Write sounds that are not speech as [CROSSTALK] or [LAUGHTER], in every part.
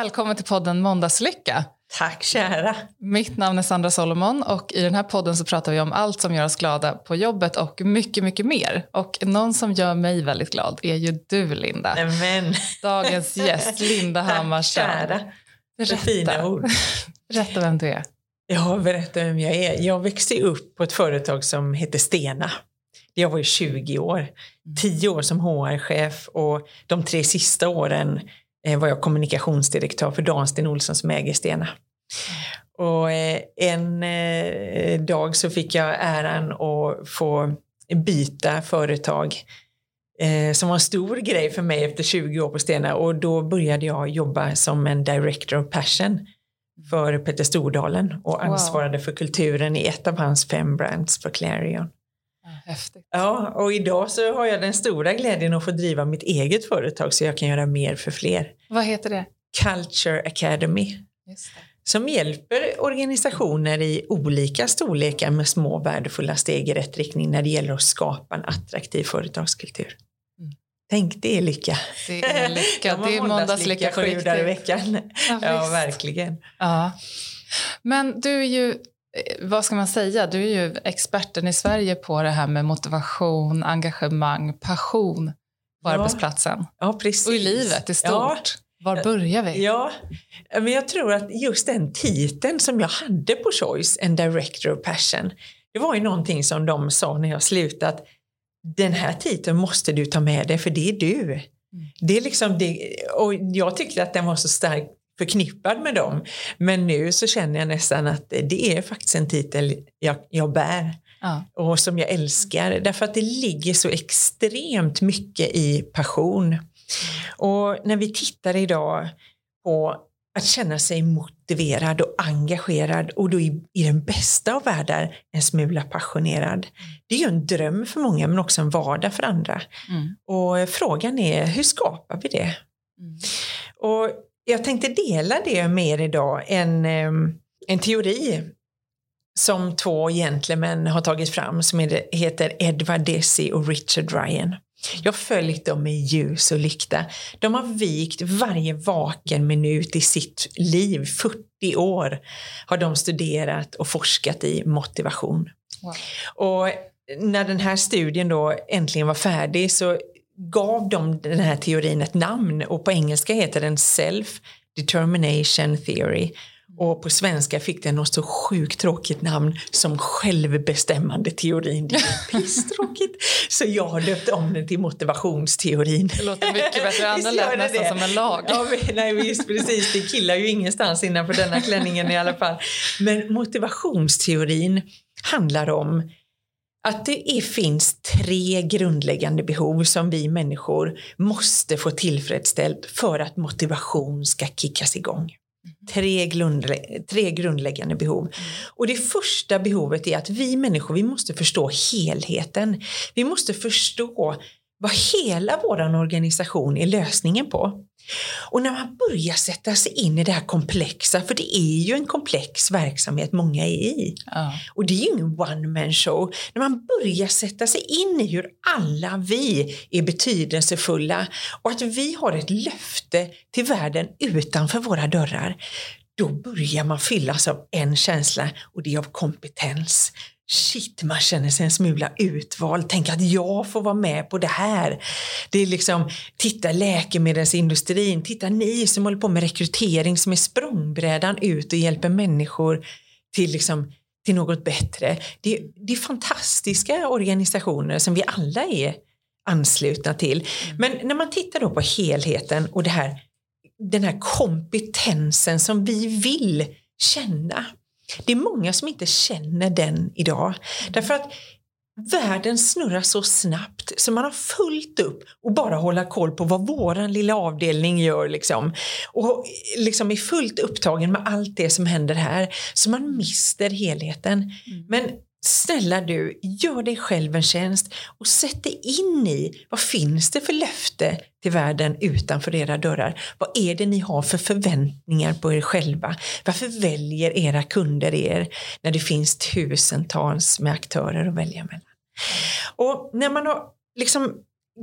Välkommen till podden Måndagslycka. Tack kära. Mitt namn är Sandra Solomon och i den här podden så pratar vi om allt som gör oss glada på jobbet och mycket, mycket mer. Och någon som gör mig väldigt glad är ju du, Linda. Amen. Dagens gäst, Linda [LAUGHS] Hammarström. Tack kära. Berätta. fina ord. [LAUGHS] Berätta vem du är. Ja, berätta vem jag är. Jag växte upp på ett företag som heter Stena. Jag var ju 20 år. 10 år som HR-chef och de tre sista åren var jag kommunikationsdirektör för Dan Sten Olsson som äger Stena. Och eh, en eh, dag så fick jag äran att få byta företag som var en stor grej för mig efter 20 år på Stena och då började jag jobba som en director of passion för Peter Stordalen och ansvarade wow. för kulturen i ett av hans fem brands för Clarion. Häftigt. Ja, och idag så har jag den stora glädjen att få driva mitt eget företag så jag kan göra mer för fler. Vad heter det? Culture Academy. Som hjälper organisationer i olika storlekar med små värdefulla steg i rätt riktning när det gäller att skapa en attraktiv företagskultur. Mm. Tänk, det är lycka. Det är lycka. [LAUGHS] det är måndagslycka på riktigt. i veckan. Ja, ja verkligen. Ja. Men du är ju vad ska man säga, du är ju experten i Sverige på det här med motivation, engagemang, passion på ja. arbetsplatsen. Ja, precis. Och i livet i stort. Ja. Var börjar vi? Ja, men jag tror att just den titeln som jag hade på Choice, en director of passion, det var ju någonting som de sa när jag slutade den här titeln måste du ta med dig för det är du. Mm. Det är liksom det, och jag tyckte att den var så starkt förknippad med dem. Men nu så känner jag nästan att det är faktiskt en titel jag, jag bär. Ja. och som jag älskar därför att det ligger så extremt mycket i passion. Och när vi tittar idag på att känna sig motiverad och engagerad och då i, i den bästa av världar en smula passionerad. Det är ju en dröm för många men också en vardag för andra. Mm. Och frågan är hur skapar vi det? Mm. Och jag tänkte dela det med er idag, en, en teori som två gentlemän har tagit fram som heter Edward Desi och Richard Ryan. Jag har följt dem med ljus och lykta. De har vikt varje vaken minut i sitt liv, 40 år har de studerat och forskat i motivation. Wow. Och när den här studien då äntligen var färdig så gav de den här teorin ett namn och på engelska heter den Self Determination Theory och på svenska fick den något så sjukt tråkigt namn som självbestämmande teorin. Det är pisstråkigt. så jag har döpt om den till motivationsteorin. Det låter mycket bättre. Andra lät nästan det. som en lag. Ja, nej, visst, precis. Det killar ju ingenstans innanför denna klänningen i alla fall. Men motivationsteorin handlar om att det är, finns tre grundläggande behov som vi människor måste få tillfredsställt för att motivation ska kickas igång. Tre, grundlä tre grundläggande behov. Och det första behovet är att vi människor vi måste förstå helheten. Vi måste förstå vad hela vår organisation är lösningen på. Och när man börjar sätta sig in i det här komplexa, för det är ju en komplex verksamhet många är i. Ja. Och det är ju ingen one man show. När man börjar sätta sig in i hur alla vi är betydelsefulla och att vi har ett löfte till världen utanför våra dörrar, då börjar man fyllas av en känsla och det är av kompetens shit, man känner sig en smula utvald. Tänk att jag får vara med på det här. Det är liksom, titta läkemedelsindustrin, titta ni som håller på med rekrytering som är språngbrädan ut och hjälper människor till, liksom, till något bättre. Det, det är fantastiska organisationer som vi alla är anslutna till. Mm. Men när man tittar då på helheten och det här, den här kompetensen som vi vill känna det är många som inte känner den idag. Därför att världen snurrar så snabbt så man har fullt upp och bara hålla koll på vad våran lilla avdelning gör liksom. Och liksom är fullt upptagen med allt det som händer här så man mister helheten. Mm. Men Snälla du, gör dig själv en tjänst och sätt dig in i vad finns det för löfte till världen utanför era dörrar? Vad är det ni har för förväntningar på er själva? Varför väljer era kunder er när det finns tusentals med aktörer att välja mellan? Och när man har liksom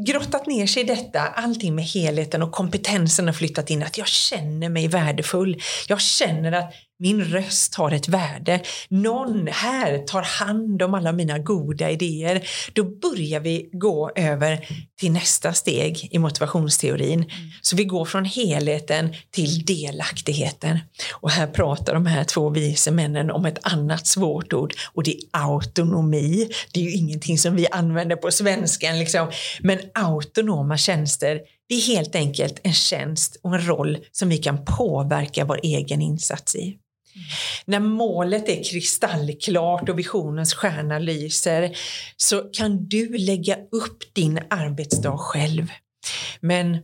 grottat ner sig i detta, allting med helheten och kompetensen har flyttat in, att jag känner mig värdefull. Jag känner att min röst har ett värde. Någon här tar hand om alla mina goda idéer. Då börjar vi gå över till nästa steg i motivationsteorin. Mm. Så vi går från helheten till delaktigheten. Och här pratar de här två vise männen om ett annat svårt ord och det är autonomi. Det är ju ingenting som vi använder på svenskan liksom. Men autonoma tjänster det är helt enkelt en tjänst och en roll som vi kan påverka vår egen insats i. När målet är kristallklart och visionens stjärna lyser så kan du lägga upp din arbetsdag själv. Men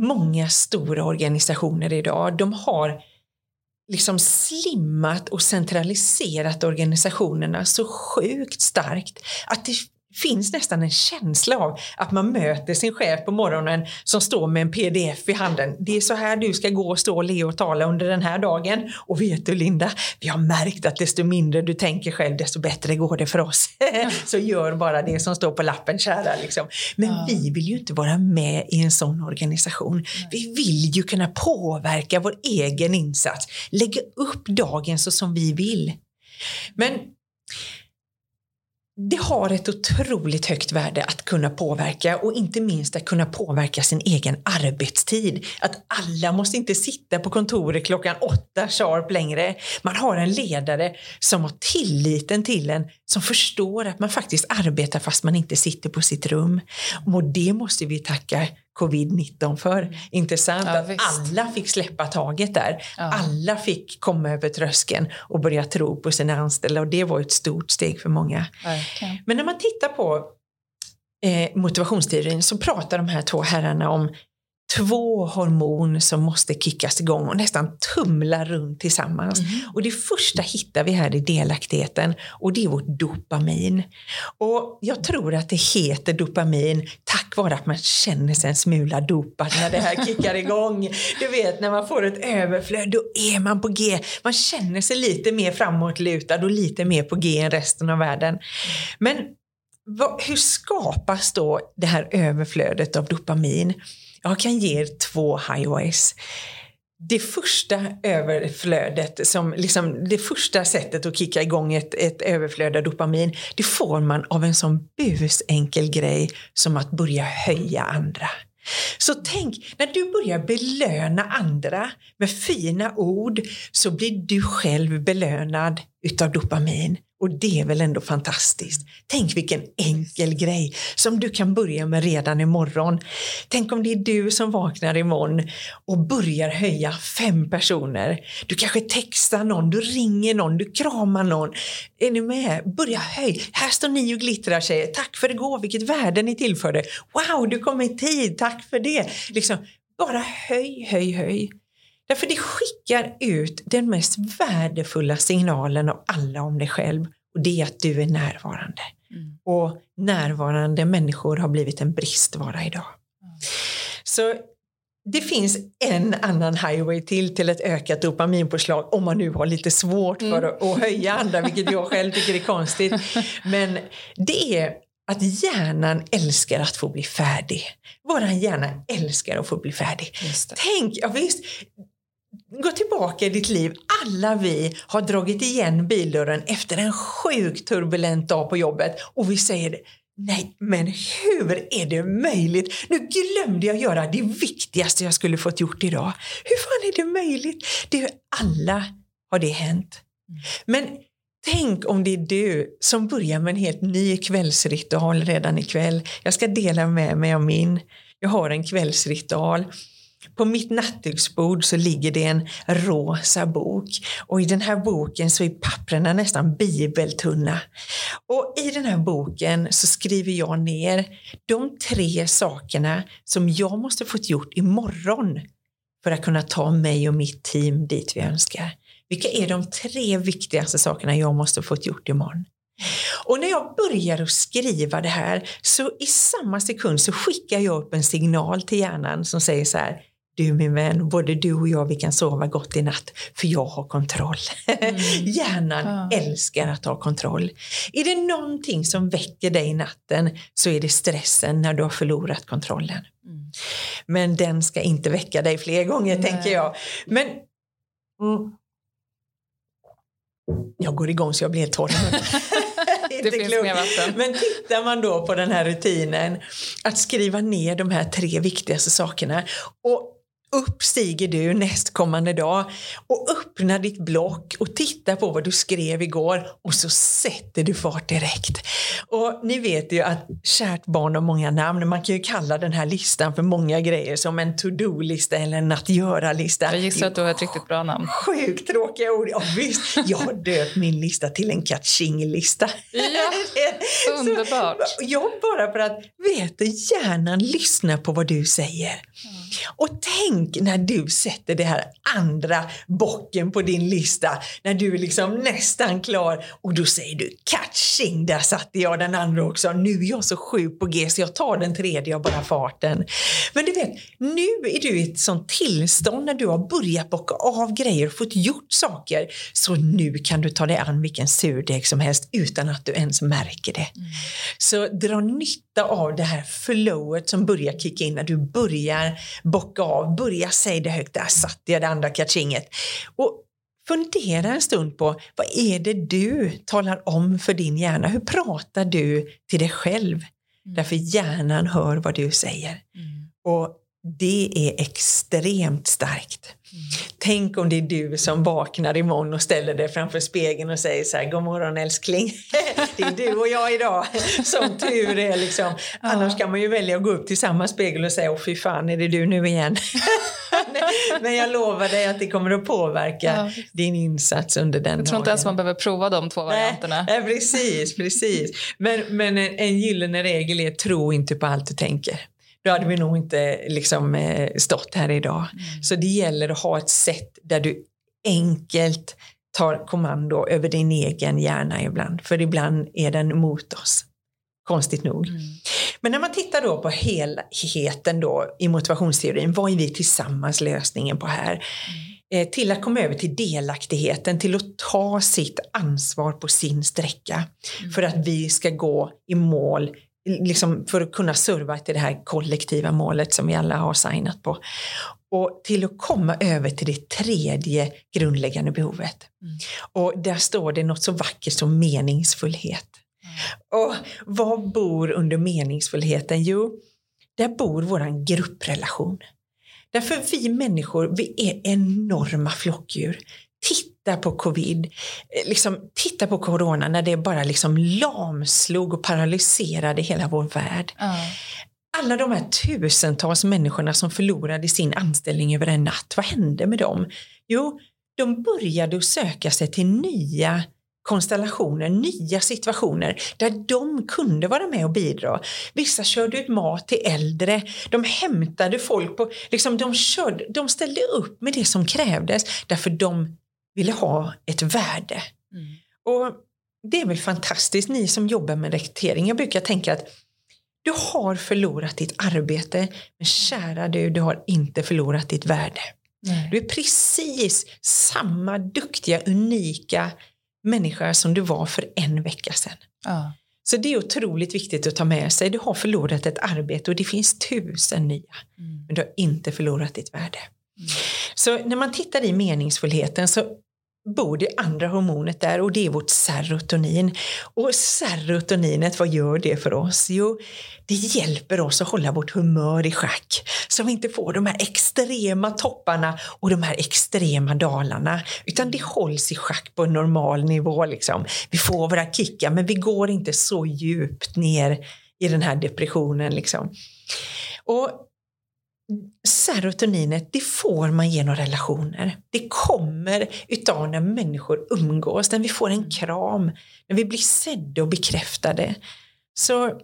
många stora organisationer idag, de har liksom slimmat och centraliserat organisationerna så sjukt starkt att det finns nästan en känsla av att man möter sin chef på morgonen som står med en pdf i handen. Det är så här du ska gå och stå, le och tala under den här dagen. Och vet du Linda, vi har märkt att desto mindre du tänker själv desto bättre går det för oss. [LAUGHS] så gör bara det som står på lappen kära. Liksom. Men ja. vi vill ju inte vara med i en sån organisation. Vi vill ju kunna påverka vår egen insats, lägga upp dagen så som vi vill. Men det har ett otroligt högt värde att kunna påverka och inte minst att kunna påverka sin egen arbetstid. Att alla måste inte sitta på kontoret klockan åtta sharp längre. Man har en ledare som har tilliten till en, som förstår att man faktiskt arbetar fast man inte sitter på sitt rum. Och det måste vi tacka covid-19 för. Intressant ja, att visst. alla fick släppa taget där. Ja. Alla fick komma över tröskeln och börja tro på sina anställda och det var ett stort steg för många. Okay. Men när man tittar på eh, motivationsteorin så pratar de här två herrarna om två hormon som måste kickas igång och nästan tumla runt tillsammans. Mm. Och det första hittar vi här i delaktigheten och det är vårt dopamin. Och jag tror att det heter dopamin tack vare att man känner sig en smula dopad när det här kickar igång. [LAUGHS] Du vet när man får ett överflöd, då är man på G. Man känner sig lite mer framåtlutad och lite mer på G än resten av världen. Men vad, hur skapas då det här överflödet av dopamin? Jag kan ge er två highways. Det första överflödet, som liksom det första sättet att kicka igång ett, ett överflöd av dopamin, det får man av en sån busenkel grej som att börja höja andra. Så tänk, när du börjar belöna andra med fina ord så blir du själv belönad utav dopamin. Och det är väl ändå fantastiskt. Tänk vilken enkel grej som du kan börja med redan imorgon. Tänk om det är du som vaknar imorgon och börjar höja fem personer. Du kanske textar någon, du ringer någon, du kramar någon. Är ni med? Börja höj. Här står ni och glittrar tjejer. Tack för igår, vilket värde ni tillförde. Wow, du kom i tid, tack för det. Liksom, bara höj, höj, höj. Därför det skickar ut den mest värdefulla signalen av alla om dig själv och det är att du är närvarande. Mm. Och närvarande människor har blivit en bristvara idag. Mm. Så det finns en annan highway till till ett ökat dopaminpåslag om man nu har lite svårt för mm. att, att höja andra, vilket jag själv tycker är konstigt. Men det är att hjärnan älskar att få bli färdig. Våran hjärna älskar att få bli färdig. Tänk, ja visst, Gå tillbaka i ditt liv. Alla vi har dragit igen bildörren efter en sjukt turbulent dag på jobbet och vi säger Nej, men hur är det möjligt? Nu glömde jag göra det viktigaste jag skulle fått gjort idag. Hur fan är det möjligt? Det är alla har det hänt. Men tänk om det är du som börjar med en helt ny kvällsritual redan ikväll. Jag ska dela med mig av min. Jag har en kvällsritual på mitt nattduksbord så ligger det en rosa bok och i den här boken så är papperna nästan bibeltunna. Och i den här boken så skriver jag ner de tre sakerna som jag måste fått gjort imorgon för att kunna ta mig och mitt team dit vi önskar. Vilka är de tre viktigaste sakerna jag måste fått gjort imorgon? Och när jag börjar att skriva det här så i samma sekund så skickar jag upp en signal till hjärnan som säger så här du min vän, både du och jag, vi kan sova gott i natt, för jag har kontroll. Mm. [LAUGHS] Hjärnan ja. älskar att ha kontroll. Är det någonting som väcker dig i natten så är det stressen när du har förlorat kontrollen. Mm. Men den ska inte väcka dig fler gånger, Nej. tänker jag. Men mm, jag går igång så jag blir helt torr [LAUGHS] det finns klok. mer vatten. Men tittar man då på den här rutinen att skriva ner de här tre viktigaste sakerna och upp stiger du nästkommande dag och öppnar ditt block och tittar på vad du skrev igår och så sätter du fart direkt. Och ni vet ju att kärt barn har många namn. Man kan ju kalla den här listan för många grejer som en to-do-lista eller en att göra-lista. Jag gissar att du har ett riktigt bra namn. Sjukt tråkiga ord. Ja, visst, jag har döpt min lista till en catching-lista. Ja, [LAUGHS] underbart. Så, jag bara för att, vet du, hjärnan lyssnar på vad du säger. Och tänk när du sätter det här andra bocken på din lista, när du är liksom nästan klar och då säger du catching, där satte jag den andra också. Nu är jag så sjuk på G så jag tar den tredje av bara farten. Men du vet, nu är du i ett sånt tillstånd när du har börjat bocka av grejer och fått gjort saker. Så nu kan du ta dig an vilken surdeg som helst utan att du ens märker det. Mm. Så dra nytta av det här flowet som börjar kicka in när du börjar bocka av, börja säga det högt, där satte jag det andra catchinget. Och fundera en stund på vad är det du talar om för din hjärna? Hur pratar du till dig själv? Mm. Därför hjärnan hör vad du säger. Mm. Och det är extremt starkt. Mm. Tänk om det är du som vaknar imorgon och ställer dig framför spegeln och säger så här, god morgon älskling. [LAUGHS] det är du och jag idag. Som tur är liksom. Ja. Annars kan man ju välja att gå upp till samma spegel och säga, åh fy fan, är det du nu igen? [LAUGHS] Men jag lovar dig att det kommer att påverka ja. din insats under den dagen. Jag tror inte ens man behöver prova de två varianterna. Nej, precis, precis. Men, men en, en gyllene regel är, tro inte på allt du tänker då hade vi nog inte liksom, eh, stått här idag. Mm. Så det gäller att ha ett sätt där du enkelt tar kommando över din egen hjärna ibland, för ibland är den mot oss. Konstigt nog. Mm. Men när man tittar då på helheten då i motivationsteorin, vad är vi tillsammans lösningen på här? Mm. Eh, till att komma över till delaktigheten, till att ta sitt ansvar på sin sträcka mm. för att vi ska gå i mål liksom för att kunna serva till det här kollektiva målet som vi alla har signat på. Och till att komma över till det tredje grundläggande behovet. Mm. Och där står det något så vackert som meningsfullhet. Mm. Och vad bor under meningsfullheten? Jo, där bor våran grupprelation. Därför vi människor, vi är enorma flockdjur. Titta på covid, eh, liksom, titta på corona när det bara liksom lamslog och paralyserade hela vår värld. Mm. Alla de här tusentals människorna som förlorade sin anställning över en natt, vad hände med dem? Jo, de började att söka sig till nya konstellationer, nya situationer där de kunde vara med och bidra. Vissa körde ut mat till äldre, de hämtade folk på, liksom de, körde, de ställde upp med det som krävdes därför de ville ha ett värde. Mm. Och det är väl fantastiskt, ni som jobbar med rekrytering. Jag brukar tänka att du har förlorat ditt arbete, men kära du, du har inte förlorat ditt värde. Nej. Du är precis samma duktiga, unika människa som du var för en vecka sedan. Ja. Så det är otroligt viktigt att ta med sig. Du har förlorat ett arbete och det finns tusen nya. Mm. Men du har inte förlorat ditt värde. Så när man tittar i meningsfullheten så bor det andra hormonet där och det är vårt serotonin. Och serotoninet, vad gör det för oss? Jo, det hjälper oss att hålla vårt humör i schack så vi inte får de här extrema topparna och de här extrema dalarna utan det hålls i schack på en normal nivå. Liksom. Vi får våra kickar men vi går inte så djupt ner i den här depressionen. Liksom. Och serotoninet, det får man genom relationer. Det kommer utav när människor umgås, när vi får en kram, när vi blir sedda och bekräftade. Så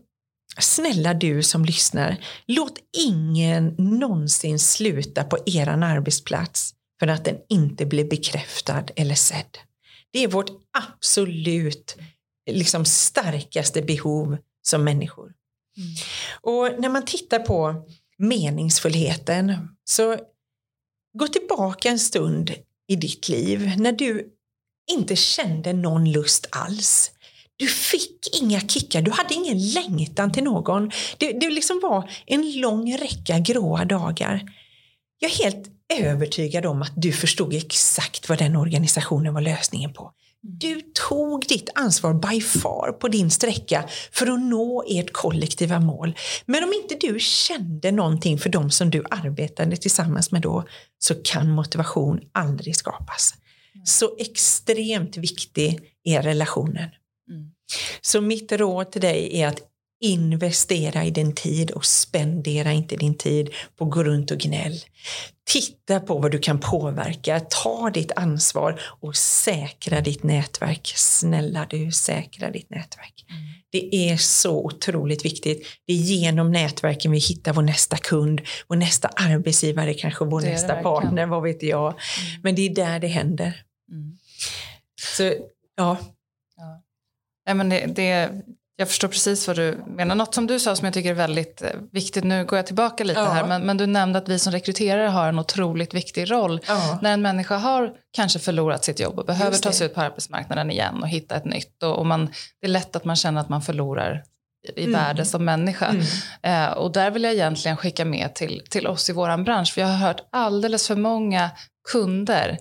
snälla du som lyssnar, låt ingen någonsin sluta på eran arbetsplats för att den inte blir bekräftad eller sedd. Det är vårt absolut liksom, starkaste behov som människor. Mm. Och när man tittar på meningsfullheten. Så gå tillbaka en stund i ditt liv när du inte kände någon lust alls. Du fick inga kickar, du hade ingen längtan till någon. Det, det liksom var en lång räcka gråa dagar. Jag är helt övertygad om att du förstod exakt vad den organisationen var lösningen på. Du tog ditt ansvar by far på din sträcka för att nå ert kollektiva mål. Men om inte du kände någonting för dem som du arbetade tillsammans med då så kan motivation aldrig skapas. Så extremt viktig är relationen. Mm. Så mitt råd till dig är att investera i din tid och spendera inte din tid på att gå runt och gnäll. Titta på vad du kan påverka, ta ditt ansvar och säkra ditt nätverk. Snälla du, säkra ditt nätverk. Mm. Det är så otroligt viktigt. Det är genom nätverken vi hittar vår nästa kund, vår nästa arbetsgivare, kanske vår nästa partner, vad vet jag. Mm. Men det är där det händer. Mm. Så, ja. ja. Nej, men det, det, jag förstår precis vad du menar. Något som du sa som jag tycker är väldigt eh, viktigt, nu går jag tillbaka lite ja. här, men, men, du nämnde att vi som rekryterare har en otroligt viktig roll. Ja. När en människa har kanske förlorat sitt jobb och behöver ta sig ut på arbetsmarknaden igen och hitta ett nytt. Och, och man, det är lätt att man känner att man förlorar i mm. värde som människa. Mm. Eh, och där vill jag egentligen skicka med till, till oss i vår bransch, för jag har hört alldeles för många kunder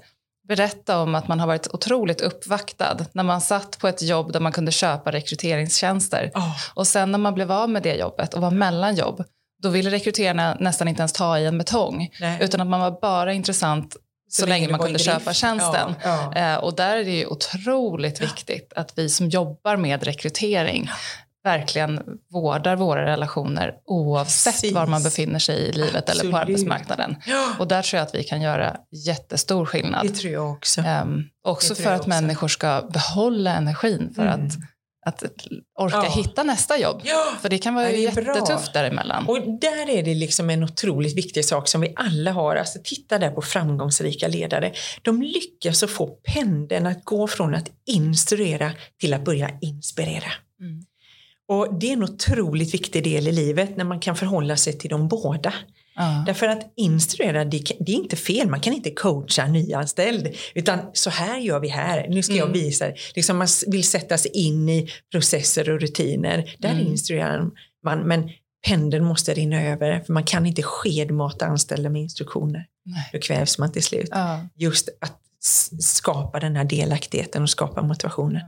berätta om att man har varit otroligt uppvaktad när man satt på ett jobb där man kunde köpa rekryteringstjänster. Oh. Och sen när man blev av med det jobbet och var mellan jobb, då ville rekryterarna nästan inte ens ta i en betong. Nej. Utan att man var bara intressant så, så länge man kunde köpa tjänsten. Ja, ja. Eh, och där är det ju otroligt viktigt att vi som jobbar med rekrytering verkligen vårdar våra relationer oavsett Precis. var man befinner sig i livet Absolut. eller på arbetsmarknaden. Ja. Och där tror jag att vi kan göra jättestor skillnad. Det tror jag också. Um, också för att också. människor ska behålla energin för mm. att att orka ja. hitta nästa jobb. Ja. För det kan vara det jättetufft bra. däremellan. Och där är det liksom en otroligt viktig sak som vi alla har. Alltså titta där på framgångsrika ledare. De lyckas att få pendeln att gå från att instruera till att börja inspirera. Mm. Och det är en otroligt viktig del i livet när man kan förhålla sig till de båda. Uh. Därför att instruera, det, är inte fel, man kan inte coacha nyanställd. Utan så här gör vi här, nu ska mm. jag visa. Liksom man vill sätta sig in i processer och rutiner. Där mm. instruerar man. Men pendeln måste rinna över, för man kan inte skedmata anställda med instruktioner. Nej. Då kvävs man till slut. Uh. Just att skapa den här delaktigheten och skapa motivationen.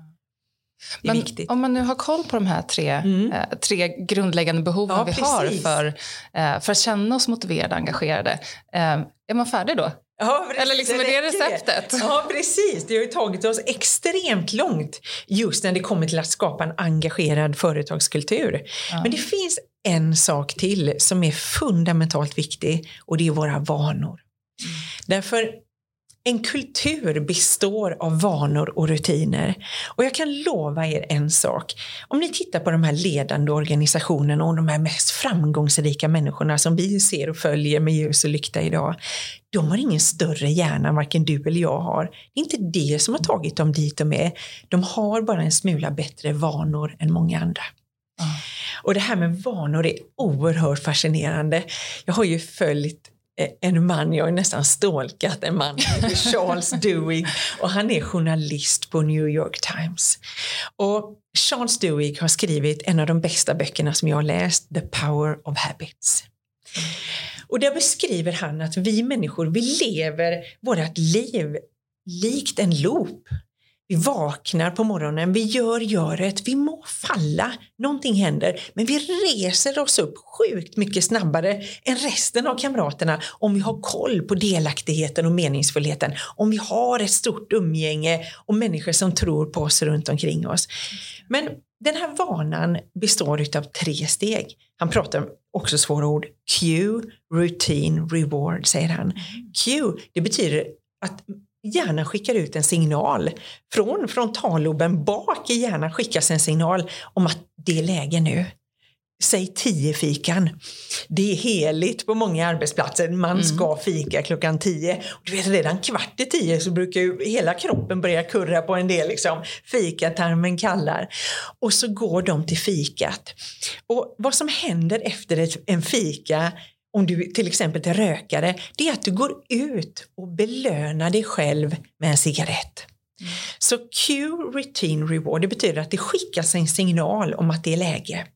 Men viktigt. om man nu har koll på de här tre, mm. eh, tre grundläggande behoven ja, vi precis. har för, eh, för att känna oss motiverade och engagerade, eh, är man färdig då? Ja, precis, Eller liksom är det receptet? Ja, precis. Det har ju tagit oss extremt långt just när det kommer till att skapa en engagerad företagskultur. Ja. Men det finns en sak till som är fundamentalt viktig och det är våra vanor. Mm. Därför en kultur består av vanor och rutiner. Och jag kan lova er en sak. Om ni tittar på de här ledande organisationerna och de här mest framgångsrika människorna som vi ser och följer med ljus och lykta idag. De har ingen större hjärna, varken du eller jag har. Det är inte det som har tagit dem dit de är. De har bara en smula bättre vanor än många andra. Mm. Och det här med vanor är oerhört fascinerande. Jag har ju följt en man, jag har nästan stalkat en man, Charles [LAUGHS] Duhigg och han är journalist på New York Times. Och Charles Duhigg har skrivit en av de bästa böckerna som jag har läst, The Power of Habits. Och där beskriver han att vi människor, vi lever vårt liv likt en loop. Vi vaknar på morgonen, vi gör göret, vi må falla, någonting händer, men vi reser oss upp sjukt mycket snabbare än resten av kamraterna om vi har koll på delaktigheten och meningsfullheten, om vi har ett stort umgänge och människor som tror på oss runt omkring oss. Men den här vanan består av tre steg. Han pratar också svåra ord. Cue, routine, reward, säger han. Cue, det betyder att hjärnan skickar ut en signal. Från frontalloben bak i hjärnan skickas en signal om att det är läge nu. Säg tio fikan. Det är heligt på många arbetsplatser. Man mm. ska fika klockan tio. Du vet, redan kvart i tio så brukar ju hela kroppen börja kurra på en del. Liksom. Fikatarmen kallar. Och så går de till fikat. Och vad som händer efter ett, en fika om du till exempel är rökare, det är att du går ut och belönar dig själv med en cigarett. Mm. Så Q Routine Reward, det betyder att det skickas en signal om att det är läge.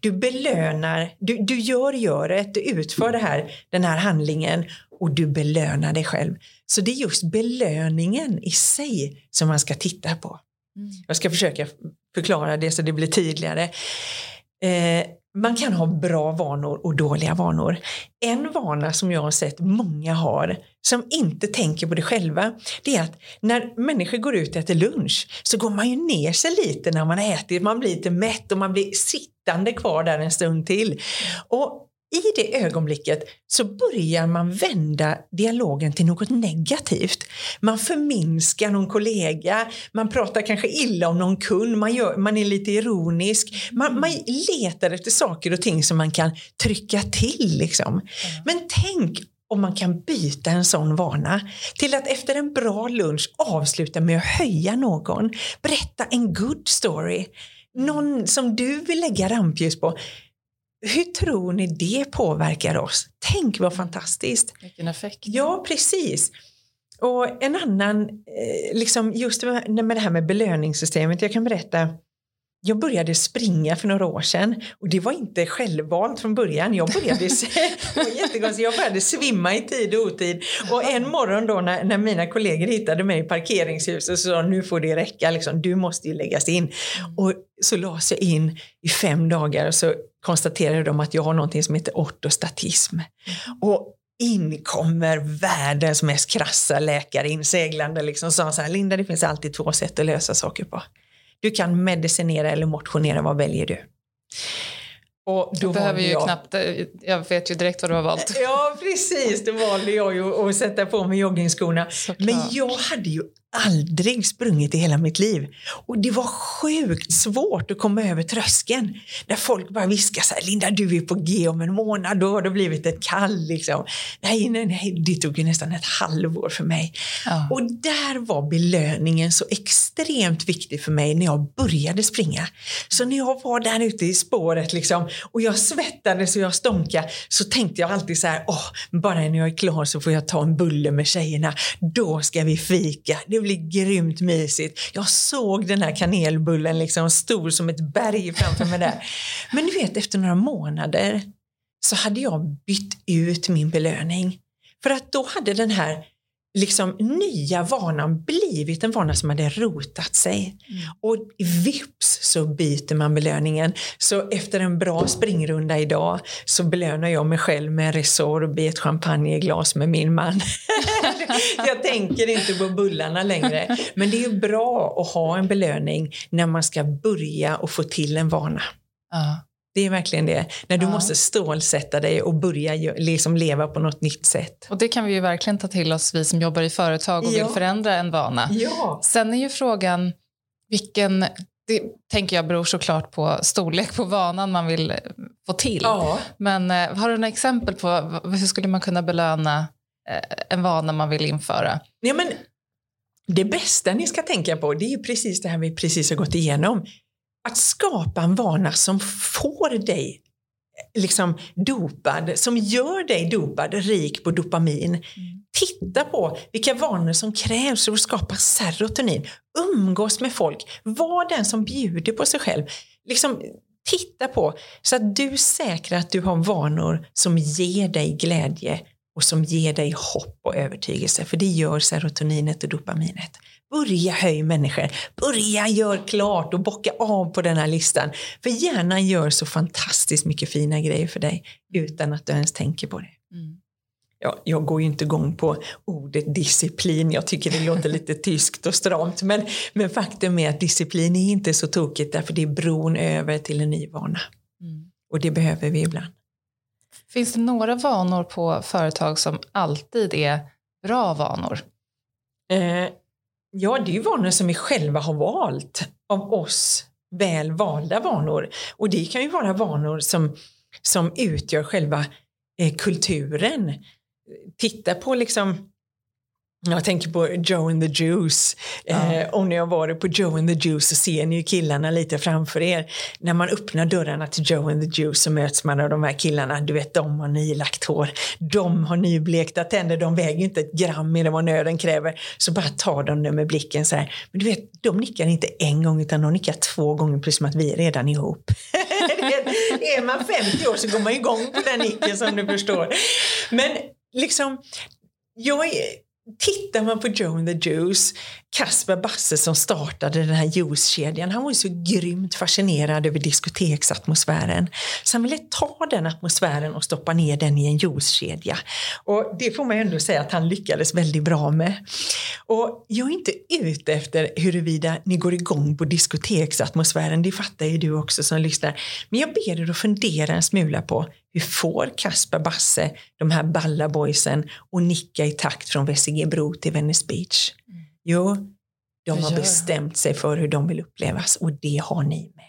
Du belönar, du, du gör göret, du utför det här, den här handlingen och du belönar dig själv. Så det är just belöningen i sig som man ska titta på. Mm. Jag ska försöka förklara det så det blir tydligare. Eh, man kan ha bra vanor och dåliga vanor. En vana som jag har sett många har, som inte tänker på det själva, det är att när människor går ut och äter lunch så går man ju ner sig lite när man ätit, man blir lite mätt och man blir sittande kvar där en stund till. Och i det ögonblicket så börjar man vända dialogen till något negativt. Man förminskar någon kollega, man pratar kanske illa om någon kund, man, gör, man är lite ironisk. Man, man letar efter saker och ting som man kan trycka till. Liksom. Men tänk om man kan byta en sån vana till att efter en bra lunch avsluta med att höja någon, berätta en good story, någon som du vill lägga rampljus på. Hur tror ni det påverkar oss? Tänk vad fantastiskt! Vilken effekt! Ja, precis. Och en annan, eh, liksom just med det här med belöningssystemet, jag kan berätta jag började springa för några år sedan och det var inte självvalt från början. Jag började, [LAUGHS] jag började svimma i tid och otid. Och en morgon då när, när mina kollegor hittade mig i parkeringshuset så sa nu får det räcka, liksom, du måste ju läggas in. Mm. Och så lades jag in i fem dagar och så konstaterade de att jag har någonting som heter ortostatism. Och in kommer världens mest krassa läkare inseglande liksom och sa så här, Linda det finns alltid två sätt att lösa saker på. Du kan medicinera eller motionera, vad väljer du? Och då behöver ju jag... knappt, eh, jag vet ju direkt vad du har valt. Ja precis, då valde jag ju att sätta på mig joggingskorna. Men jag hade ju aldrig sprungit i hela mitt liv. Och det var sjukt svårt att komma över tröskeln. Där folk bara viskar så här, Linda du är på G om en månad, då har det blivit ett kall. Liksom. Nej, nej, nej, det tog ju nästan ett halvår för mig. Ja. Och där var belöningen så extremt viktig för mig när jag började springa. Så när jag var där ute i spåret liksom, och jag svettades och jag stånkade så tänkte jag alltid så här, åh, bara när jag är klar så får jag ta en bulle med tjejerna. Då ska vi fika. Det blir grymt mysigt. Jag såg den här kanelbullen liksom stor som ett berg framför mig där. [LAUGHS] Men du vet, efter några månader så hade jag bytt ut min belöning. För att då hade den här liksom nya vanan blivit en vana som hade rotat sig. Mm. Och vips så byter man belöningen. Så efter en bra springrunda idag så belönar jag mig själv med en Resorb i ett champagneglas med min man. [LAUGHS] jag tänker inte på bullarna längre. Men det är bra att ha en belöning när man ska börja och få till en vana. Uh. Det är verkligen det. När du ja. måste stålsätta dig och börja liksom leva på något nytt sätt. Och det kan vi ju verkligen ta till oss, vi som jobbar i företag och ja. vill förändra en vana. Ja. Sen är ju frågan vilken, det tänker jag beror såklart på storlek på vanan man vill få till. Ja. Men eh, har du några exempel på hur skulle man kunna belöna eh, en vana man vill införa? Ja, men det bästa ni ska tänka på det är precis det här vi precis har gått igenom att skapa en vana som får dig liksom dopad, som gör dig dopad, rik på dopamin. Mm. Titta på vilka vanor som krävs för att skapa serotonin. Umgås med folk. Var den som bjuder på sig själv. Liksom, titta på så att du säkrar att du har vanor som ger dig glädje och som ger dig hopp och övertygelse. För det gör serotoninet och dopaminet. Börja höj människor. Börja gör klart och bocka av på den här listan. För hjärnan gör så fantastiskt mycket fina grejer för dig utan att du ens tänker på det. Mm. Ja, jag går ju inte igång på ordet disciplin. Jag tycker det låter [LAUGHS] lite tyskt och stramt. Men, men faktum är att disciplin är inte så tokigt därför det är bron över till en ny vana. Mm. Och det behöver vi ibland. Finns det några vanor på företag som alltid är bra vanor? Eh, Ja, det är ju vanor som vi själva har valt av oss väl valda vanor. Och det kan ju vara vanor som, som utgör själva eh, kulturen. Titta på liksom jag tänker på Joe and the Juice. Ja. Eh, om ni har varit på Joe and the Juice så ser ni ju killarna lite framför er. När man öppnar dörrarna till Joe and the Juice så möts man av de här killarna. Du vet, de har nylagt hår. De har nyblekta tänder. De väger inte ett gram mer än vad nöden kräver. Så bara tar de det med blicken så här. Men du vet, de nickar inte en gång utan de nickar två gånger precis som att vi är redan ihop. [LAUGHS] är man 50 år så går man igång på den nicken som du förstår. Men liksom, jag är Tittar man på Joe and the Juice, Kasper Basse som startade den här juicekedjan, han var ju så grymt fascinerad över diskoteksatmosfären. Så han ville ta den atmosfären och stoppa ner den i en juicekedja. Och det får man ändå säga att han lyckades väldigt bra med. Och jag är inte ute efter huruvida ni går igång på diskoteksatmosfären, det fattar ju du också som lyssnar. Men jag ber er att fundera en smula på hur får Kasper Basse de här balla boysen att nicka i takt från Vessigebro till Venice Beach? Mm. Jo, de har bestämt sig för hur de vill upplevas och det har ni med.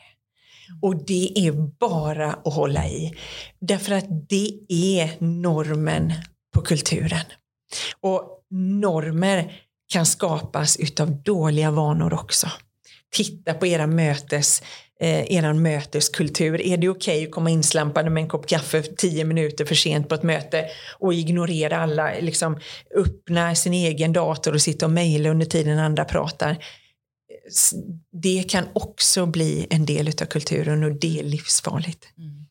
Och det är bara att hålla i. Därför att det är normen på kulturen. Och normer kan skapas utav dåliga vanor också. Titta på era mötes eh, er möteskultur. Är det okej okay att komma inslampade med en kopp kaffe tio minuter för sent på ett möte och ignorera alla, liksom öppna sin egen dator och sitta och mejla under tiden andra pratar? Det kan också bli en del av kulturen och det är livsfarligt. Mm.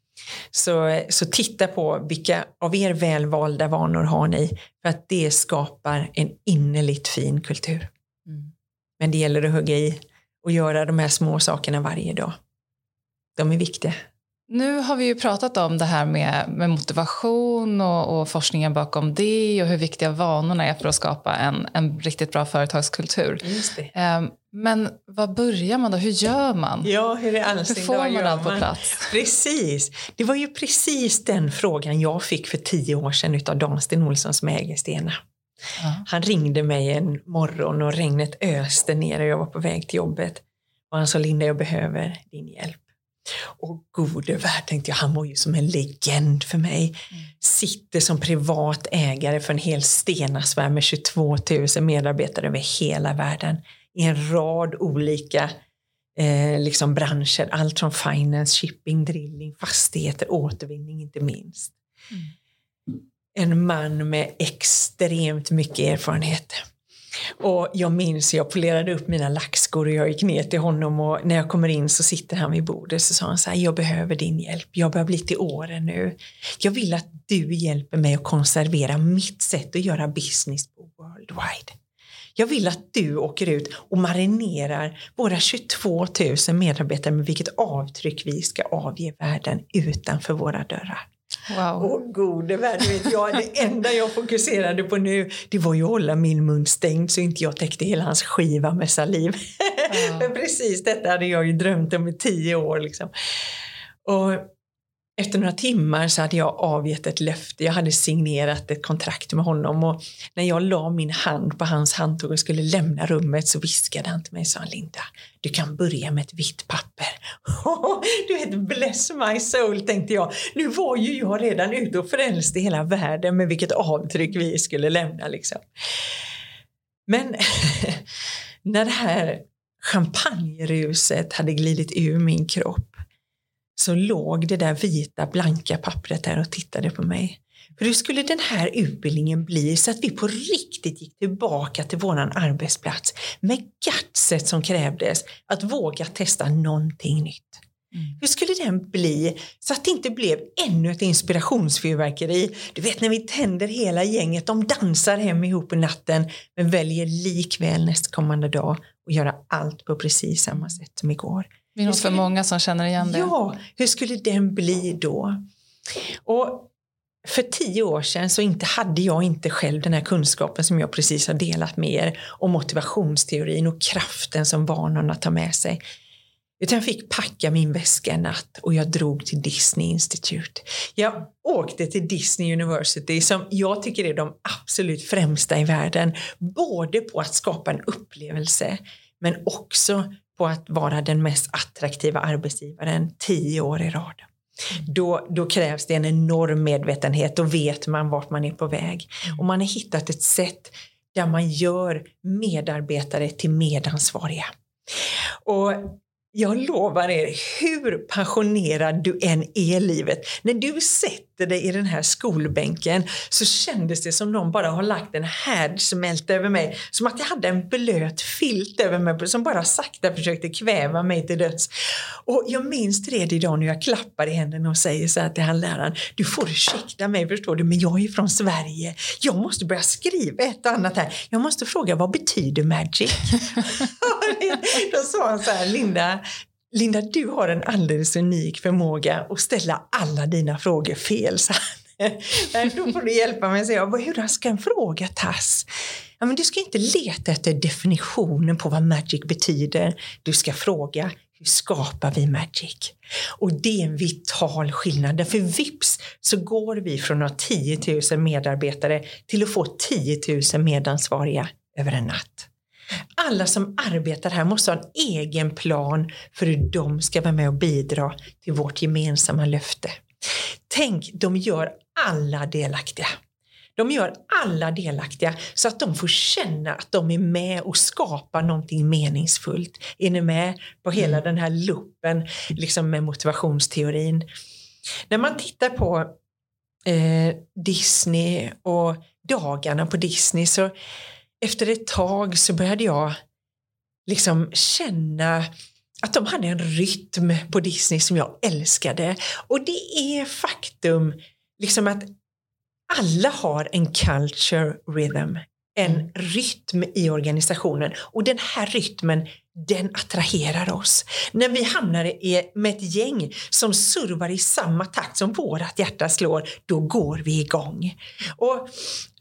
Så, så titta på vilka av er välvalda vanor har ni för att det skapar en innerligt fin kultur. Mm. Men det gäller att hugga i och göra de här små sakerna varje dag. De är viktiga. Nu har vi ju pratat om det här med, med motivation och, och, forskningen bakom det och hur viktiga vanorna är för att skapa en, en riktigt bra företagskultur. Um, men vad börjar man då? Hur gör man? Ja, hur, är hur får man allt på plats? Precis. Det var ju precis den frågan jag fick för tio år sedan av Dan Sten Olsson som äger Stena. Ja. Han ringde mig en morgon och regnet öste ner och jag var på väg till jobbet. Och han sa, Linda, jag behöver din hjälp. Och gode värld, tänkte jag, han var ju som en legend för mig. Mm. Sitter som privat ägare för en hel Stenasfär med 22 000 medarbetare över hela världen i en rad olika eh, liksom branscher. Allt från finance, shipping, drilling, fastigheter, återvinning inte minst. Mm. En man med extremt mycket erfarenhet. Och jag minns, jag polerade upp mina lackskor och jag gick ner till honom och när jag kommer in så sitter han vid bordet så sa han så här, jag behöver din hjälp, jag börjar bli till åren nu. Jag vill att du hjälper mig att konservera mitt sätt att göra business på Worldwide. Jag vill att du åker ut och marinerar våra 22 000 medarbetare med vilket avtryck vi ska avge världen utanför våra dörrar. Wow. Åh gode värld, vet jag, det enda jag fokuserade på nu det var ju att hålla min mun stängd så inte jag täckte hela hans skiva med saliv. Wow. Men [LAUGHS] precis detta hade jag ju drömt om i tio år. Liksom. Och efter några timmar så hade jag avgett ett löfte. Jag hade signerat ett kontrakt med honom och när jag la min hand på hans handtag och skulle lämna rummet så viskade han till mig sa sa Linda, du kan börja med ett vitt papper. [LAUGHS] du vet, bless my soul tänkte jag. Nu var ju jag redan ute och frälste hela världen med vilket avtryck vi skulle lämna liksom. Men [LAUGHS] när det här champagneruset hade glidit ur min kropp så låg det där vita blanka pappret där och tittade på mig. För hur skulle den här utbildningen bli så att vi på riktigt gick tillbaka till våran arbetsplats med gutset som krävdes att våga testa någonting nytt? Mm. Hur skulle den bli så att det inte blev ännu ett inspirationsfyrverkeri? Du vet när vi tänder hela gänget, de dansar hem ihop i natten men väljer likväl nästkommande dag att göra allt på precis samma sätt som igår. Det är nog för många som känner igen det. Ja, hur skulle den bli då? Och för tio år sedan så inte hade jag inte själv den här kunskapen som jag precis har delat med er om motivationsteorin och kraften som vanorna tar med sig. Utan jag fick packa min väska en natt och jag drog till Disney Institute. Jag åkte till Disney University som jag tycker är de absolut främsta i världen. Både på att skapa en upplevelse men också på att vara den mest attraktiva arbetsgivaren tio år i rad. Då, då krävs det en enorm medvetenhet, då vet man vart man är på väg. Och man har hittat ett sätt där man gör medarbetare till medansvariga. Och jag lovar er, hur passionerad du än är i livet, när du sätter dig i den här skolbänken så kändes det som någon bara har lagt en härdsmälta över mig. Som att jag hade en blöt filt över mig som bara sakta försökte kväva mig till döds. Och jag minns det idag när jag klappar i händerna och säger så här till han läraren, du får ursäkta mig förstår du, men jag är från Sverige. Jag måste börja skriva ett och annat här. Jag måste fråga, vad betyder magic? [LAUGHS] [LAUGHS] Då sa han så här, Linda, Linda, du har en alldeles unik förmåga att ställa alla dina frågor fel. Så då får du hjälpa mig. Så jag, hur ska en fråga tas? Ja, men du ska inte leta efter definitionen på vad magic betyder. Du ska fråga, hur skapar vi magic? Och det är en vital skillnad. För vips så går vi från att ha 10 000 medarbetare till att få 10 000 medansvariga över en natt. Alla som arbetar här måste ha en egen plan för hur de ska vara med och bidra till vårt gemensamma löfte. Tänk, de gör alla delaktiga. De gör alla delaktiga så att de får känna att de är med och skapar någonting meningsfullt. Är ni med på hela mm. den här luppen liksom med motivationsteorin? När man tittar på eh, Disney och dagarna på Disney så efter ett tag så började jag liksom känna att de hade en rytm på Disney som jag älskade. Och det är faktum liksom att alla har en culture rhythm, en mm. rytm i organisationen och den här rytmen den attraherar oss. När vi hamnar i, med ett gäng som servar i samma takt som vårat hjärta slår, då går vi igång. Och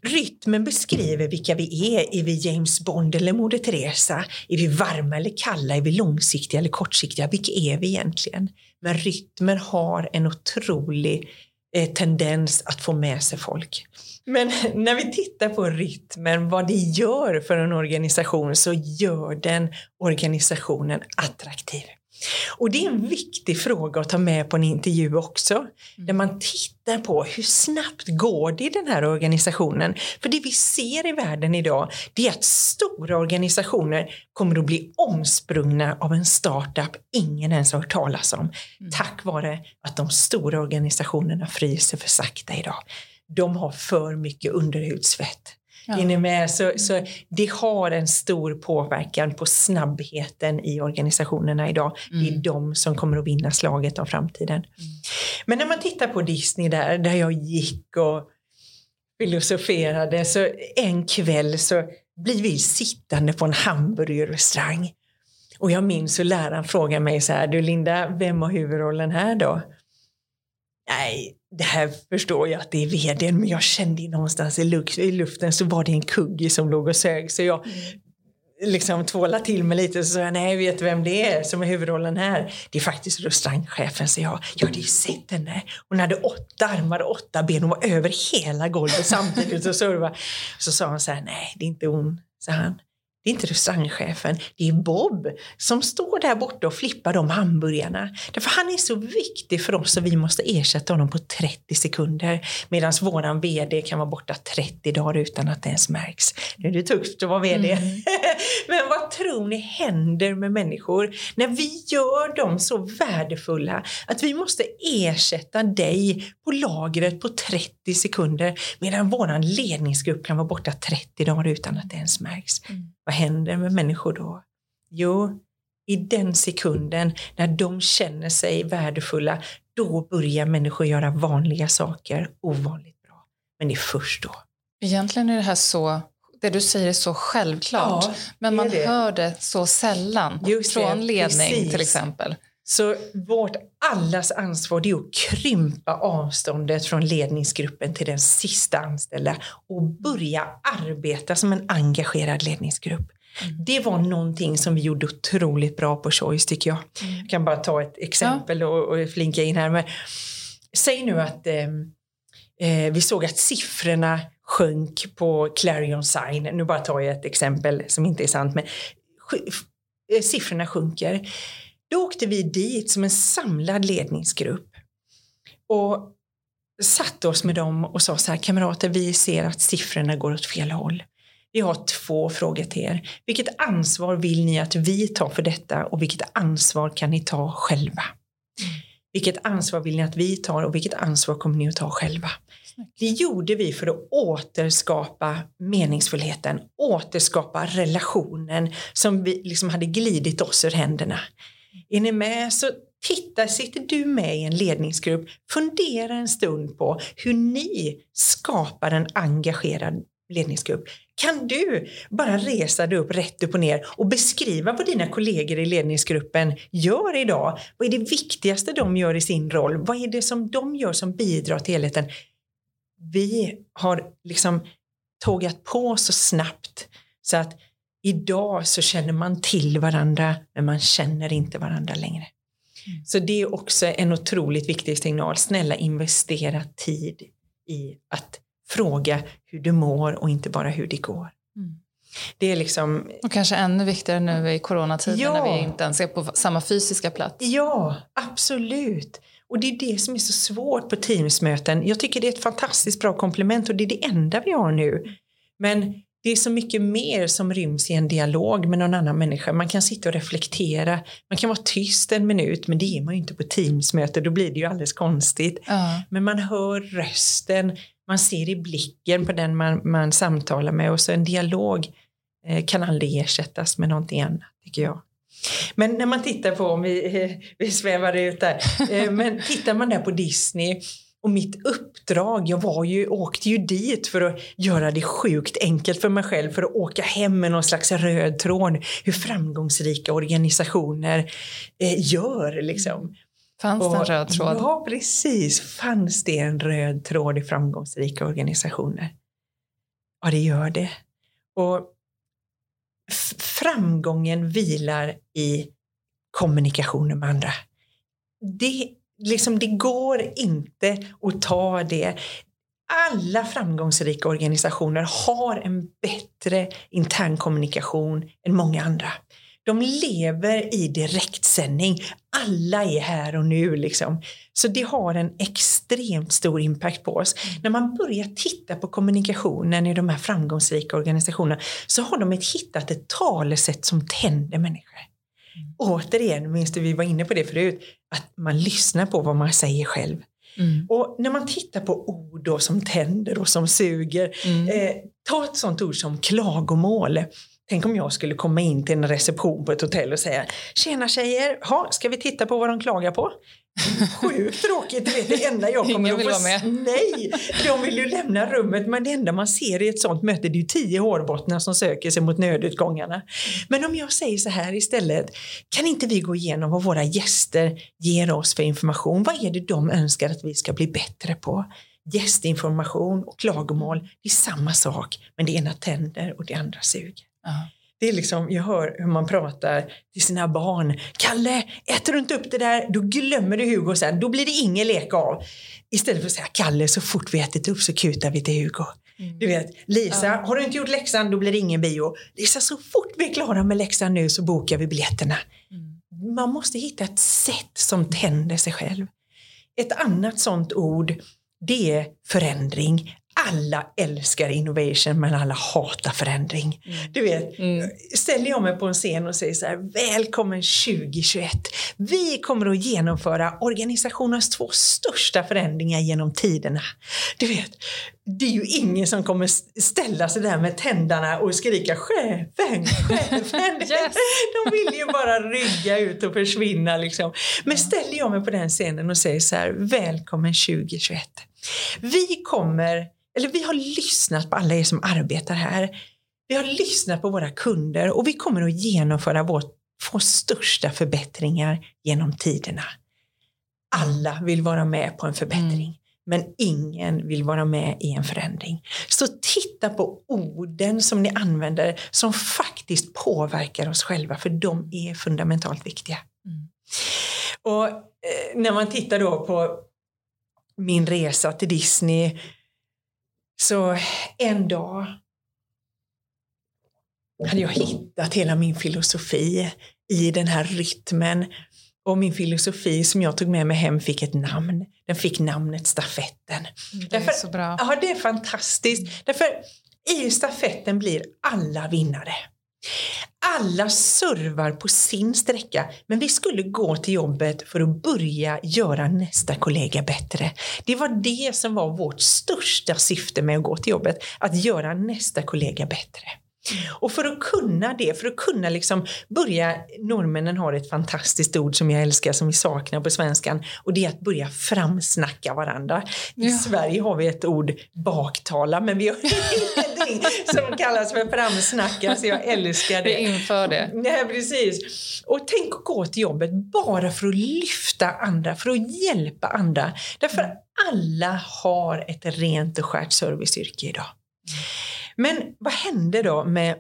Rytmen beskriver vilka vi är. Är vi James Bond eller Moder Teresa? Är vi varma eller kalla? Är vi långsiktiga eller kortsiktiga? Vilka är vi egentligen? Men rytmen har en otrolig Eh, tendens att få med sig folk. Men [LAUGHS] när vi tittar på rytmen, vad det gör för en organisation, så gör den organisationen attraktiv. Och det är en viktig fråga att ta med på en intervju också. Mm. Där man tittar på hur snabbt går det i den här organisationen? För det vi ser i världen idag, det är att stora organisationer kommer att bli omsprungna av en startup ingen ens har hört talas om. Mm. Tack vare att de stora organisationerna fryser för sakta idag. De har för mycket underhudsvett. Ja. Är ni med? Så, så det har en stor påverkan på snabbheten i organisationerna idag. Mm. Det är mm. de som kommer att vinna slaget om framtiden. Mm. Men när man tittar på Disney där, där jag gick och filosoferade, så en kväll så blir vi sittande på en hamburgerrestaurang. Och jag minns hur läraren frågade mig så här, du Linda, vem har huvudrollen här då? Nej, det här förstår jag att det är vdn, men jag kände någonstans i luften så var det en kugge som låg och sög. Så jag liksom tvålade till mig lite och sa nej, vet vem det är som är huvudrollen här? Det är faktiskt restaurangchefen, så jag. Jag hade ju sett henne. Hon hade åtta armar och åtta ben och var över hela golvet samtidigt och [LAUGHS] servade. Så sa han så här, nej, det är inte hon, sa han. Det är inte restaurangchefen, det är Bob som står där borta och flippar de hamburgarna. Därför han är så viktig för oss och vi måste ersätta honom på 30 sekunder. Medan våran VD kan vara borta 30 dagar utan att det ens märks. Nu är det tufft att vara VD. Mm. [LAUGHS] Men vad tror ni händer med människor när vi gör dem så värdefulla att vi måste ersätta dig på lagret på 30 sekunder medan våran ledningsgrupp kan vara borta 30 dagar utan att det ens märks. Mm. Vad händer med människor då? Jo, i den sekunden när de känner sig värdefulla, då börjar människor göra vanliga saker ovanligt bra. Men det är först då. Egentligen är det här så det du säger är så självklart, ja, men man det. hör det så sällan Just från det, ledning precis. till exempel. Så vårt allas ansvar är att krympa avståndet från ledningsgruppen till den sista anställda och börja arbeta som en engagerad ledningsgrupp. Mm. Det var någonting som vi gjorde otroligt bra på Choice tycker jag. Mm. Jag kan bara ta ett exempel och, och, flinka in här. Men, säg nu att ehm, eh, vi såg att siffrorna sjönk på Clarion Sign. Nu bara tar jag ett exempel som inte är sant. Men eh, siffrorna sjunker. Då åkte vi dit som en samlad ledningsgrupp och satte oss med dem och sa så här, kamrater, vi ser att siffrorna går åt fel håll. Vi har två frågor till er. Vilket ansvar vill ni att vi tar för detta och vilket ansvar kan ni ta själva? Vilket ansvar vill ni att vi tar och vilket ansvar kommer ni att ta själva? Det gjorde vi för att återskapa meningsfullheten, återskapa relationen som vi liksom hade glidit oss ur händerna. Är ni med så titta, sitter du med i en ledningsgrupp, fundera en stund på hur ni skapar en engagerad ledningsgrupp. Kan du bara resa dig upp rätt upp och ner och beskriva vad dina kollegor i ledningsgruppen gör idag? Vad är det viktigaste de gör i sin roll? Vad är det som de gör som bidrar till helheten? Vi har liksom tågat på så snabbt så att idag så känner man till varandra men man känner inte varandra längre. Mm. Så det är också en otroligt viktig signal. Snälla investera tid i att fråga hur du mår och inte bara hur det går. Mm. Det är liksom... Och kanske ännu viktigare nu i coronatiden ja. när vi inte ens är på samma fysiska plats. Ja, absolut. Och det är det som är så svårt på Teamsmöten. Jag tycker det är ett fantastiskt bra komplement och det är det enda vi har nu. Men det är så mycket mer som ryms i en dialog med någon annan människa. Man kan sitta och reflektera, man kan vara tyst en minut, men det är man ju inte på Teamsmöte, då blir det ju alldeles konstigt. Uh. Men man hör rösten, man ser i blicken på den man, man samtalar med och så en dialog eh, kan aldrig ersättas med någonting annat, tycker jag. Men när man tittar på, om vi, eh, vi svävar ut där, eh, men tittar man där på Disney och mitt uppdrag, jag var ju, åkte ju dit för att göra det sjukt enkelt för mig själv, för att åka hem med någon slags röd tråd, hur framgångsrika organisationer eh, gör. Liksom. Fanns det en röd tråd? Ja, precis. Fanns det en röd tråd i framgångsrika organisationer? Ja, det gör det. Och framgången vilar i kommunikationen med andra. Det, liksom, det går inte att ta det. Alla framgångsrika organisationer har en bättre intern kommunikation än många andra. De lever i direktsändning. Alla är här och nu. Liksom. Så det har en extremt stor impact på oss. Mm. När man börjar titta på kommunikationen i de här framgångsrika organisationerna så har de ett, hittat ett talesätt som tänder människor. Mm. Återigen, minns du vi var inne på det förut, att man lyssnar på vad man säger själv. Mm. Och när man tittar på ord då som tänder och som suger, mm. eh, ta ett sånt ord som klagomål. Tänk om jag skulle komma in till en reception på ett hotell och säga Tjena tjejer, ha, ska vi titta på vad de klagar på? Sjukt tråkigt, det, det enda jag kommer Ingen vill att få... vara med. Nej, de vill ju lämna rummet men det enda man ser i ett sånt möte det är ju tio hårbottnar som söker sig mot nödutgångarna. Men om jag säger så här istället, kan inte vi gå igenom vad våra gäster ger oss för information? Vad är det de önskar att vi ska bli bättre på? Gästinformation och klagomål, det är samma sak men det ena tänder och det andra suger. Uh-huh. Det är liksom, jag hör hur man pratar till sina barn. Kalle, äter du inte upp det där, då glömmer du Hugo sen. Då blir det ingen lek av. Istället för att säga Kalle, så fort vi ätit upp så kutar vi till Hugo. Mm. Du vet, Lisa, ja. har du inte gjort läxan, då blir det ingen bio. Lisa, så fort vi är klara med läxan nu så bokar vi biljetterna. Mm. Man måste hitta ett sätt som tänder sig själv. Ett annat sånt ord, det är förändring alla älskar innovation men alla hatar förändring. Mm. Du vet, mm. ställer jag mig på en scen och säger så här, välkommen 2021. Vi kommer att genomföra organisationens två största förändringar genom tiderna. Du vet, det är ju ingen som kommer ställa sig där med tändarna och skrika chefen, chefen. [LAUGHS] yes. [LAUGHS] De vill ju bara rygga ut och försvinna liksom. Men ställer jag mig på den scenen och säger så här, välkommen 2021. Vi kommer eller vi har lyssnat på alla er som arbetar här. Vi har lyssnat på våra kunder och vi kommer att genomföra våra två största förbättringar genom tiderna. Alla vill vara med på en förbättring. Mm. Men ingen vill vara med i en förändring. Så titta på orden som ni använder som faktiskt påverkar oss själva för de är fundamentalt viktiga. Mm. Och eh, när man tittar då på min resa till Disney så en dag hade jag hittat hela min filosofi i den här rytmen. Och min filosofi som jag tog med mig hem fick ett namn. Den fick namnet Stafetten. Det är Därför, så bra. Ja, det är fantastiskt. Därför i stafetten blir alla vinnare. Alla servar på sin sträcka, men vi skulle gå till jobbet för att börja göra nästa kollega bättre. Det var det som var vårt största syfte med att gå till jobbet, att göra nästa kollega bättre. Och för att kunna det, för att kunna liksom börja, norrmännen har ett fantastiskt ord som jag älskar som vi saknar på svenskan och det är att börja framsnacka varandra. I ja. Sverige har vi ett ord baktala men vi har [LAUGHS] ingenting som kallas för framsnacka så jag älskar det. Vi inför det. Nej, precis. Och tänk att gå till jobbet bara för att lyfta andra, för att hjälpa andra. Därför alla har ett rent och skärt serviceyrke idag. Men vad hände då med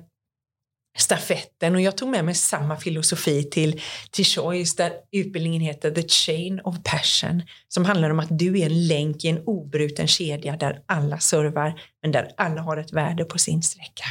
stafetten och jag tog med mig samma filosofi till, till Choice där utbildningen heter The Chain of Passion som handlar om att du är en länk i en obruten kedja där alla servar men där alla har ett värde på sin sträcka.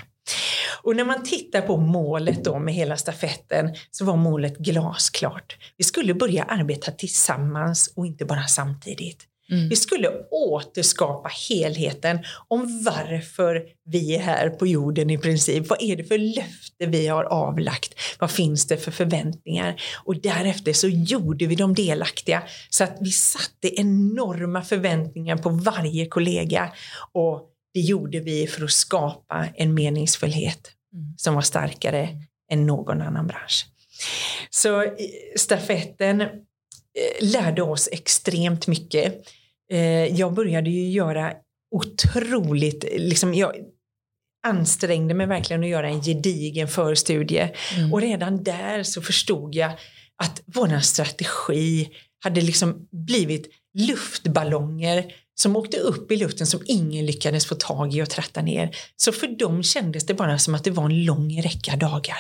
Och när man tittar på målet då med hela stafetten så var målet glasklart. Vi skulle börja arbeta tillsammans och inte bara samtidigt. Mm. Vi skulle återskapa helheten om varför vi är här på jorden i princip. Vad är det för löfte vi har avlagt? Vad finns det för förväntningar? Och därefter så gjorde vi dem delaktiga så att vi satte enorma förväntningar på varje kollega och det gjorde vi för att skapa en meningsfullhet mm. som var starkare än någon annan bransch. Så stafetten eh, lärde oss extremt mycket jag började ju göra otroligt, liksom jag ansträngde mig verkligen att göra en gedigen förstudie mm. och redan där så förstod jag att vår strategi hade liksom blivit luftballonger som åkte upp i luften som ingen lyckades få tag i och tratta ner. Så för dem kändes det bara som att det var en lång räcka dagar.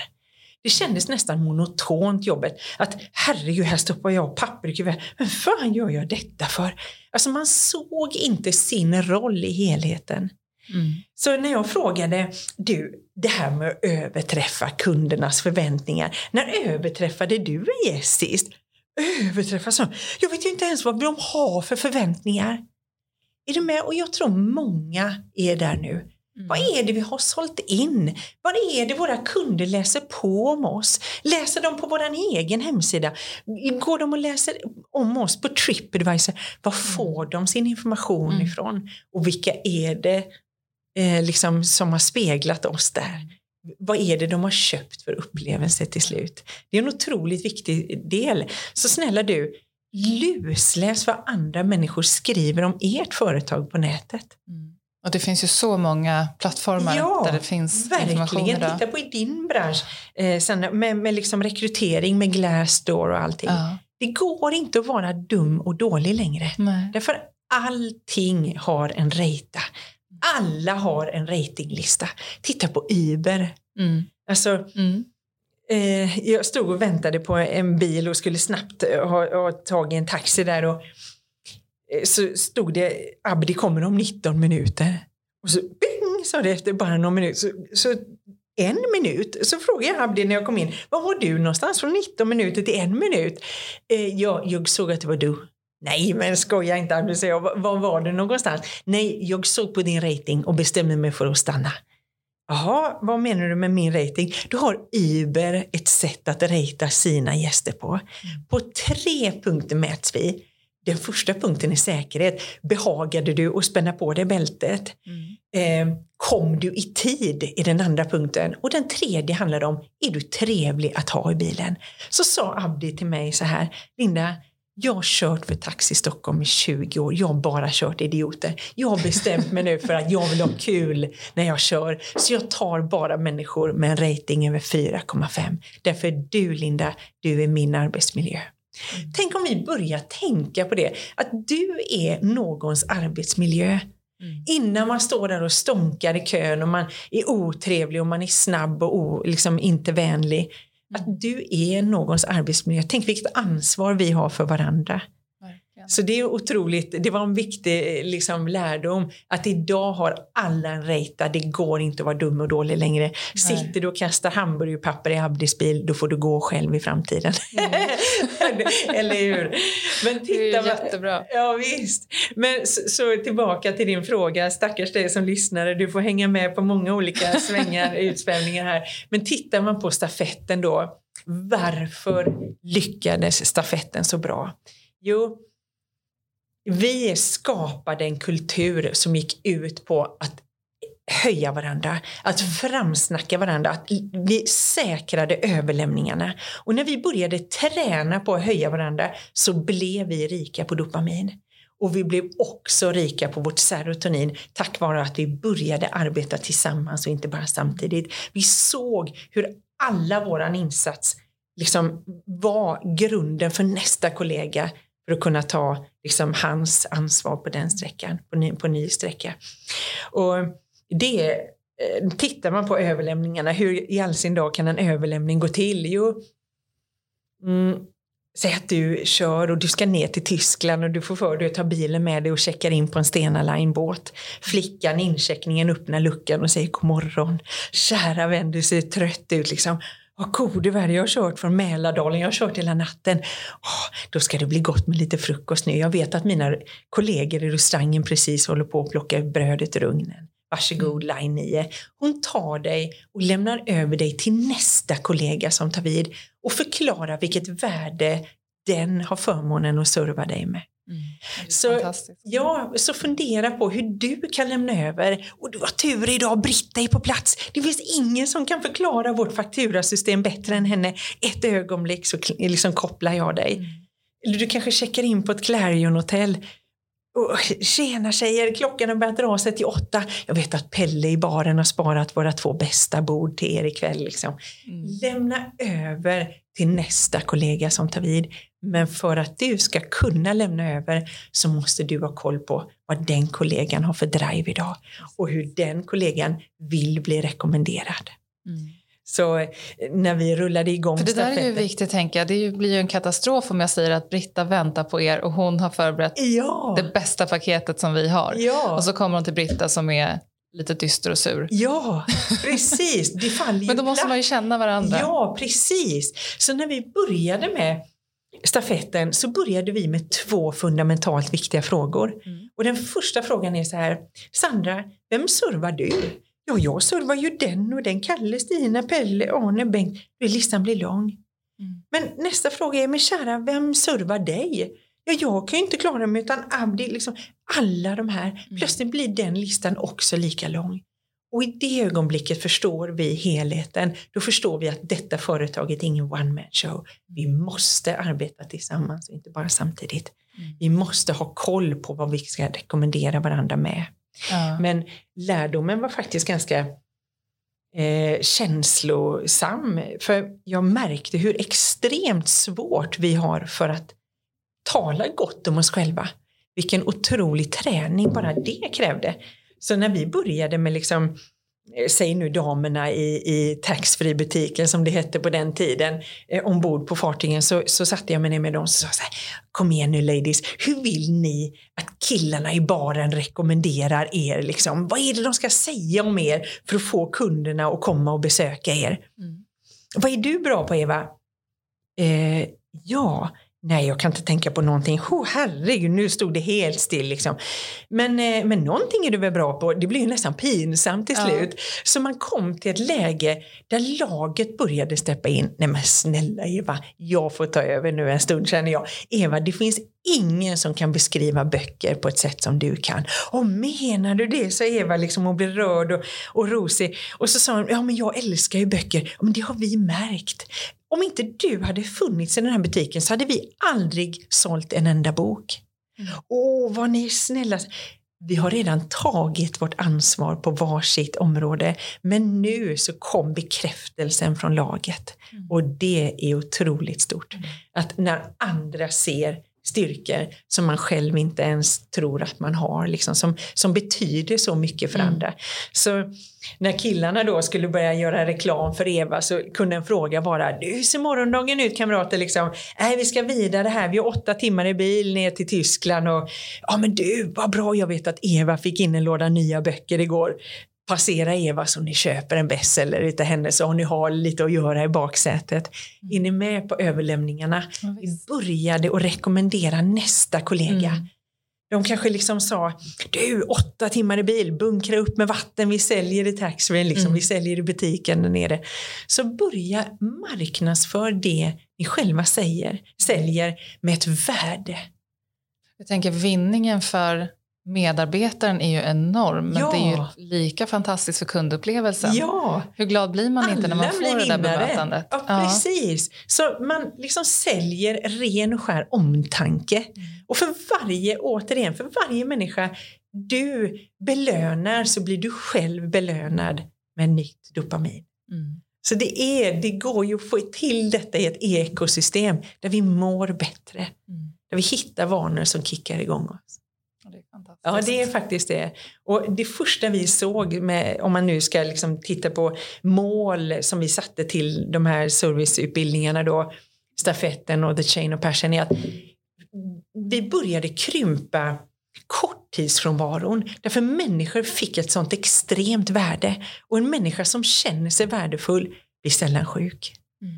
Det kändes nästan monotont jobbet. Att herregud, här stoppar jag papper i kuvertet. Men fan gör jag detta för? Alltså man såg inte sin roll i helheten. Mm. Så när jag frågade, du, det här med att överträffa kundernas förväntningar. När överträffade du en gäst sist? Överträffa så? Jag vet ju inte ens vad de har för förväntningar. Är du med? Och jag tror många är där nu. Mm. Vad är det vi har sålt in? Vad är det våra kunder läser på om oss? Läser de på vår egen hemsida? Går de och läser om oss på Tripadvisor? Var mm. får de sin information mm. ifrån? Och vilka är det eh, liksom, som har speglat oss där? Vad är det de har köpt för upplevelse till slut? Det är en otroligt viktig del. Så snälla du, lusläs vad andra människor skriver om ert företag på nätet. Mm. Och det finns ju så många plattformar ja, där det finns verkligen. information idag. Titta på i din bransch eh, sen med, med liksom rekrytering med Glassdoor och allting. Ja. Det går inte att vara dum och dålig längre. Nej. Därför allting har en rejta. Alla har en ratinglista. Titta på Uber. Mm. Alltså, mm. Eh, jag stod och väntade på en bil och skulle snabbt ha, ha tag i en taxi där och så stod det Abdi kommer om 19 minuter. Och så bing, sa det efter bara någon minut. Så, så en minut. Så frågade jag Abdi när jag kom in, var var du någonstans från 19 minuter till en minut? Eh, jag, jag såg att det var du. Nej, men skoja inte Abdi, så jag. Var var du någonstans? Nej, jag såg på din rating och bestämde mig för att stanna. Jaha, vad menar du med min rating? Då har Uber ett sätt att rata sina gäster på. Mm. På tre punkter mäts vi. Den första punkten är säkerhet. Behagade du att spänna på dig bältet? Mm. Eh, kom du i tid? är den andra punkten. Och den tredje handlar om, är du trevlig att ha i bilen? Så sa Abdi till mig så här, Linda, jag har kört för Taxi Stockholm i 20 år. Jag har bara kört idioter. Jag har bestämt mig nu för att jag vill ha kul när jag kör. Så jag tar bara människor med en rating över 4,5. Därför du Linda, du är min arbetsmiljö. Mm. Tänk om vi börjar tänka på det, att du är någons arbetsmiljö. Mm. Innan man står där och stånkar i kön och man är otrevlig och man är snabb och o, liksom inte vänlig. Mm. Att du är någons arbetsmiljö. Tänk vilket ansvar vi har för varandra. Så det är otroligt, det var en viktig liksom, lärdom att idag har alla en rejta, det går inte att vara dum och dålig längre. Nej. Sitter du och kastar hamburgerpapper i Abdis bil, då får du gå själv i framtiden. Mm. [LAUGHS] Eller hur? Men titta, det är jättebra. Ja visst. Men så, så, tillbaka till din fråga, stackars dig som lyssnare, du får hänga med på många olika svängar, [LAUGHS] utsvävningar här. Men tittar man på stafetten då, varför lyckades stafetten så bra? Jo, vi skapade en kultur som gick ut på att höja varandra, att framsnacka varandra, att vi säkrade överlämningarna. Och när vi började träna på att höja varandra så blev vi rika på dopamin. Och vi blev också rika på vårt serotonin tack vare att vi började arbeta tillsammans och inte bara samtidigt. Vi såg hur alla våran insats liksom var grunden för nästa kollega för att kunna ta liksom, hans ansvar på den sträckan, på ny, på ny sträcka. Och det, eh, tittar man på överlämningarna, hur i all sin dag kan en överlämning gå till? Jo, mm, Säg att du kör och du ska ner till Tyskland och du får för dig att ta bilen med dig och checkar in på en Stena Line-båt. Flickan i incheckningen öppnar luckan och säger god morgon. Kära vän, du ser trött ut liksom. Vad gode värld, jag har kört från Mälardalen, jag har kört hela natten. Oh, då ska det bli gott med lite frukost nu. Jag vet att mina kollegor i restaurangen precis håller på att plocka brödet ur ugnen. Varsågod mm. line 9. Hon tar dig och lämnar över dig till nästa kollega som tar vid och förklarar vilket värde den har förmånen att serva dig med. Mm. Så, ja, så fundera på hur du kan lämna över. Och du har tur idag, Britta är på plats. Det finns ingen som kan förklara vårt fakturasystem bättre än henne. Ett ögonblick så liksom kopplar jag dig. Mm. Eller du kanske checkar in på ett Clarion-hotell. Tjena tjejer, klockan har börjat dra sig till åtta. Jag vet att Pelle i baren har sparat våra två bästa bord till er ikväll. Liksom. Mm. Lämna över till nästa kollega som tar vid. Men för att du ska kunna lämna över så måste du ha koll på vad den kollegan har för drive idag och hur den kollegan vill bli rekommenderad. Mm. Så eh, när vi rullade igång För Det där är ju viktigt tänker jag. Det blir ju en katastrof om jag säger att Britta väntar på er och hon har förberett ja. det bästa paketet som vi har. Ja. Och så kommer hon till Britta som är lite dyster och sur. Ja, precis. Det faller [LAUGHS] Men då måste man ju känna varandra. Ja, precis. Så när vi började med stafetten så började vi med två fundamentalt viktiga frågor. Mm. Och den första frågan är så här, Sandra, vem servar du? Ja, jag servar ju den och den, Kalle, Stina, Pelle, Arne, Bengt. Listan blir lång. Mm. Men nästa fråga är, men kära, vem servar dig? Ja, jag kan ju inte klara mig utan Abdi, liksom, alla de här. Mm. Plötsligt blir den listan också lika lång. Och i det ögonblicket förstår vi helheten. Då förstår vi att detta företaget är ingen one man show. Vi måste arbeta tillsammans, inte bara samtidigt. Mm. Vi måste ha koll på vad vi ska rekommendera varandra med. Ja. Men lärdomen var faktiskt ganska eh, känslosam. För jag märkte hur extremt svårt vi har för att tala gott om oss själva. Vilken otrolig träning bara det krävde. Så när vi började med liksom eh, säg nu damerna i, i taxfree-butiken som det hette på den tiden eh, ombord på fartygen så, så satte jag mig ner med dem och sa så här, kom igen nu ladies, hur vill ni att killarna i baren rekommenderar er liksom? Vad är det de ska säga om er för att få kunderna att komma och besöka er? Mm. Vad är du bra på Eva? Eh, ja, Nej, jag kan inte tänka på någonting. Oh, herregud, nu stod det helt still. Liksom. Men, eh, men någonting är du väl bra på? Det blir ju nästan pinsamt till slut. Ja. Så man kom till ett läge där laget började steppa in. Nej men snälla Eva, jag får ta över nu en stund känner jag. Eva, det finns ingen som kan beskriva böcker på ett sätt som du kan. Och menar du det? sa Eva liksom och blev rörd och, och rosig. Och så sa hon, ja men jag älskar ju böcker. Men det har vi märkt om inte du hade funnits i den här butiken så hade vi aldrig sålt en enda bok. Mm. Åh, vad ni är snälla. Vi har redan tagit vårt ansvar på varsitt område men nu så kom bekräftelsen från laget mm. och det är otroligt stort. Mm. Att när andra ser styrkor som man själv inte ens tror att man har, liksom, som, som betyder så mycket för mm. andra. Så när killarna då skulle börja göra reklam för Eva så kunde en fråga vara hur ser morgondagen ut kamrater? Liksom, Nej, vi ska vidare här, vi har åtta timmar i bil ner till Tyskland och ja men du, vad bra, jag vet att Eva fick in en låda nya böcker igår passera Eva så ni köper en bestseller utav henne så ni har lite att göra i baksätet. Mm. Är ni med på överlämningarna? Ja, vi började att rekommendera nästa kollega. Mm. De kanske liksom sa, du åtta timmar i bil, bunkra upp med vatten, vi säljer i taxfree, liksom, mm. vi säljer i butiken där nere. Så börja marknadsför det ni själva säger, säljer med ett värde. Jag tänker vinningen för medarbetaren är ju enorm, men ja. det är ju lika fantastiskt för kundupplevelsen. Ja. Hur glad blir man Alla inte när man får det där bemötandet? Ja, ja, precis. Så man liksom säljer ren och skär omtanke. Och för varje, återigen, för varje människa du belönar så blir du själv belönad med nytt dopamin. Mm. Så det, är, det går ju att få till detta i ett ekosystem där vi mår bättre. Mm. Där vi hittar vanor som kickar igång oss. Ja, det är faktiskt det. Och det första vi såg, med, om man nu ska liksom titta på mål som vi satte till de här serviceutbildningarna då, stafetten och the chain of passion, är att vi började krympa korttidsfrånvaron därför människor fick ett sånt extremt värde och en människa som känner sig värdefull blir sällan sjuk. Mm.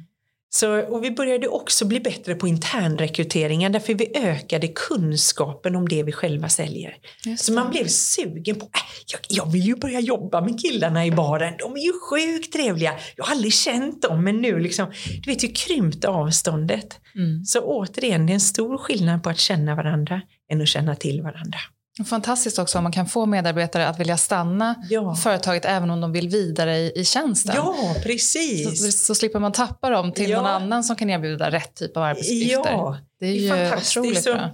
Så, och vi började också bli bättre på internrekryteringen därför vi ökade kunskapen om det vi själva säljer. Så man blev sugen på, äh, jag, jag, vill ju börja jobba med killarna i baren, de är ju sjukt trevliga. Jag har aldrig känt dem men nu liksom, du vet ju krympt avståndet. Mm. Så återigen, det är en stor skillnad på att känna varandra än att känna till varandra. Fantastiskt också om man kan få medarbetare att vilja stanna ja. företaget även om de vill vidare i, i tjänsten. Ja, precis. Så, så slipper man tappa dem till ja. någon annan som kan erbjuda rätt typ av arbetsuppgifter. Ja, det är, det är ju otroligt bra.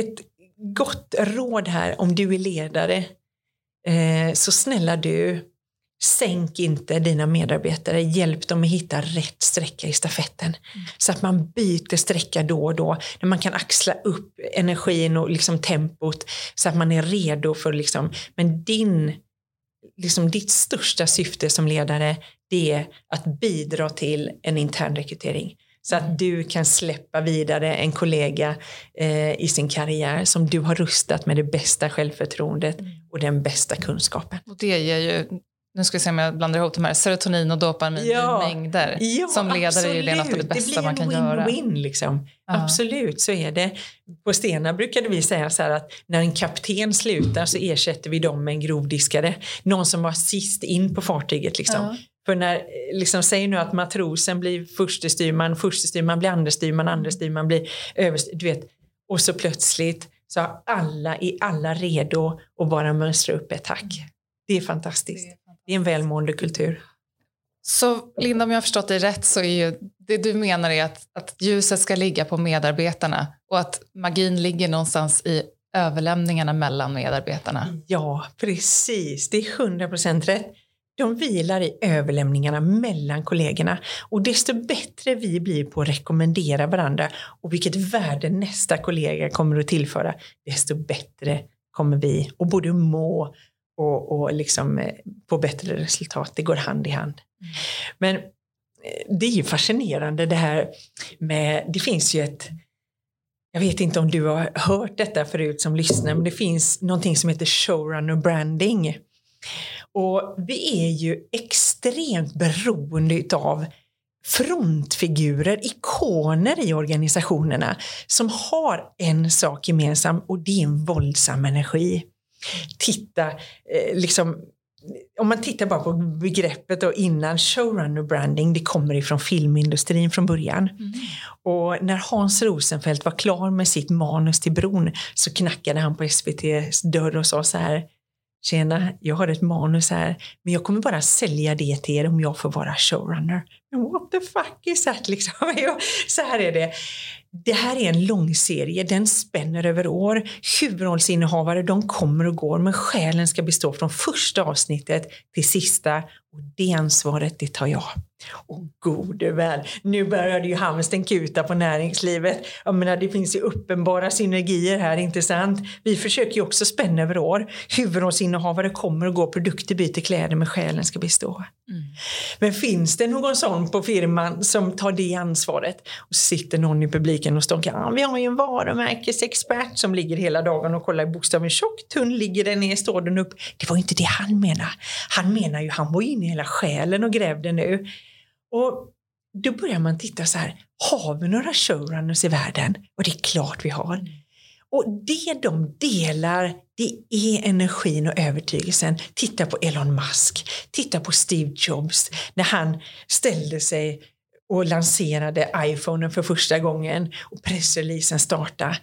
Ett gott råd här om du är ledare. Eh, så snälla du, Sänk inte dina medarbetare, hjälp dem att hitta rätt sträcka i stafetten. Mm. Så att man byter sträcka då och då, när man kan axla upp energin och liksom tempot så att man är redo för liksom, men din, liksom ditt största syfte som ledare det är att bidra till en intern rekrytering. Så att du kan släppa vidare en kollega eh, i sin karriär som du har rustat med det bästa självförtroendet mm. och den bästa kunskapen. Och det ger ju nu ska vi se om jag blandar ihop de här, serotonin och dopamin ja, i mängder. Ja, som ledare absolut. är det något av det bästa man kan göra. Det blir en win-win liksom. Ja. Absolut, så är det. På Stena brukade vi säga så här att när en kapten slutar så ersätter vi dem med en grovdiskare. Någon som var sist in på fartyget liksom. För när, liksom, säg nu att matrosen blir förste styrman, förste styrman blir andra styrman, andra styrman blir överstyrman, du vet. Och så plötsligt så har alla i alla redo att bara mönstra upp ett tack. Det är fantastiskt. Det är en välmående kultur. Så Linda, om jag har förstått dig rätt så är ju det du menar är att, att ljuset ska ligga på medarbetarna och att magin ligger någonstans i överlämningarna mellan medarbetarna. Ja, precis. Det är 100 procent rätt. De vilar i överlämningarna mellan kollegorna och desto bättre vi blir på att rekommendera varandra och vilket värde nästa kollega kommer att tillföra, desto bättre kommer vi att både må och, och liksom på få bättre resultat. Det går hand i hand. Mm. Men eh, det är ju fascinerande det här med, det finns ju ett jag vet inte om du har hört detta förut som lyssnar, men det finns någonting som heter showrunner branding. Och vi är ju extremt beroende av frontfigurer, ikoner i organisationerna som har en sak gemensam och det är en våldsam energi titta, eh, liksom, om man tittar bara på begreppet och innan showrunner branding, det kommer ifrån filmindustrin från början. Mm. Och när Hans Rosenfeldt var klar med sitt manus till Bron så knackade han på SVTs dörr och sa så här Tjena, jag har ett manus här, men jag kommer bara sälja det till er om jag får vara showrunner. What the fuck is that liksom? [LAUGHS] så här är det. Det här är en långserie, den spänner över år. Huvudrollsinnehavare, de kommer och går, men själen ska bestå från första avsnittet till sista och det ansvaret, det tar jag. Och gode väl, nu började ju hamsten kuta på näringslivet. Jag menar, det finns ju uppenbara synergier här, inte sant? Vi försöker ju också spänna över år. Huvudrollsinnehavare kommer och går, produkter byter kläder, men själen ska bestå. Mm. Men finns det någon sån på firman som tar det ansvaret? Och sitter någon i publiken och stånkar, ah, vi har ju en varumärkesexpert som ligger hela dagen och kollar i bokstaven tjock, tunn, ligger den ner, står den upp? Det var inte det han menade. Han menar ju, han var ju inne i hela själen och grävde nu. Och då börjar man titta så här, har vi några showrunners i världen? Och det är klart vi har. Mm. Och det de delar, det är energin och övertygelsen. Titta på Elon Musk, titta på Steve Jobs när han ställde sig och lanserade iPhonen för första gången och pressreleasen startade.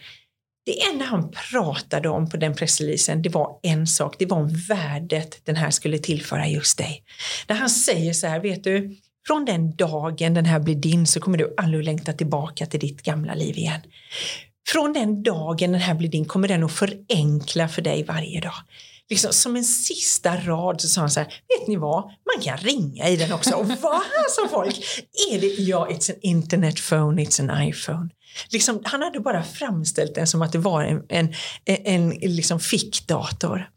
Det enda han pratade om på den pressreleasen, det var en sak, det var om värdet den här skulle tillföra just dig. När han säger så här, vet du, från den dagen den här blir din så kommer du aldrig längta tillbaka till ditt gamla liv igen. Från den dagen den här blir din kommer den att förenkla för dig varje dag. Liksom, som en sista rad så sa han så här, vet ni vad, man kan ringa i den också. Och vad sa folk? Är det, ja, it's an internet phone, it's an iPhone. Liksom, han hade bara framställt den som att det var en, en, en, liksom fickdator.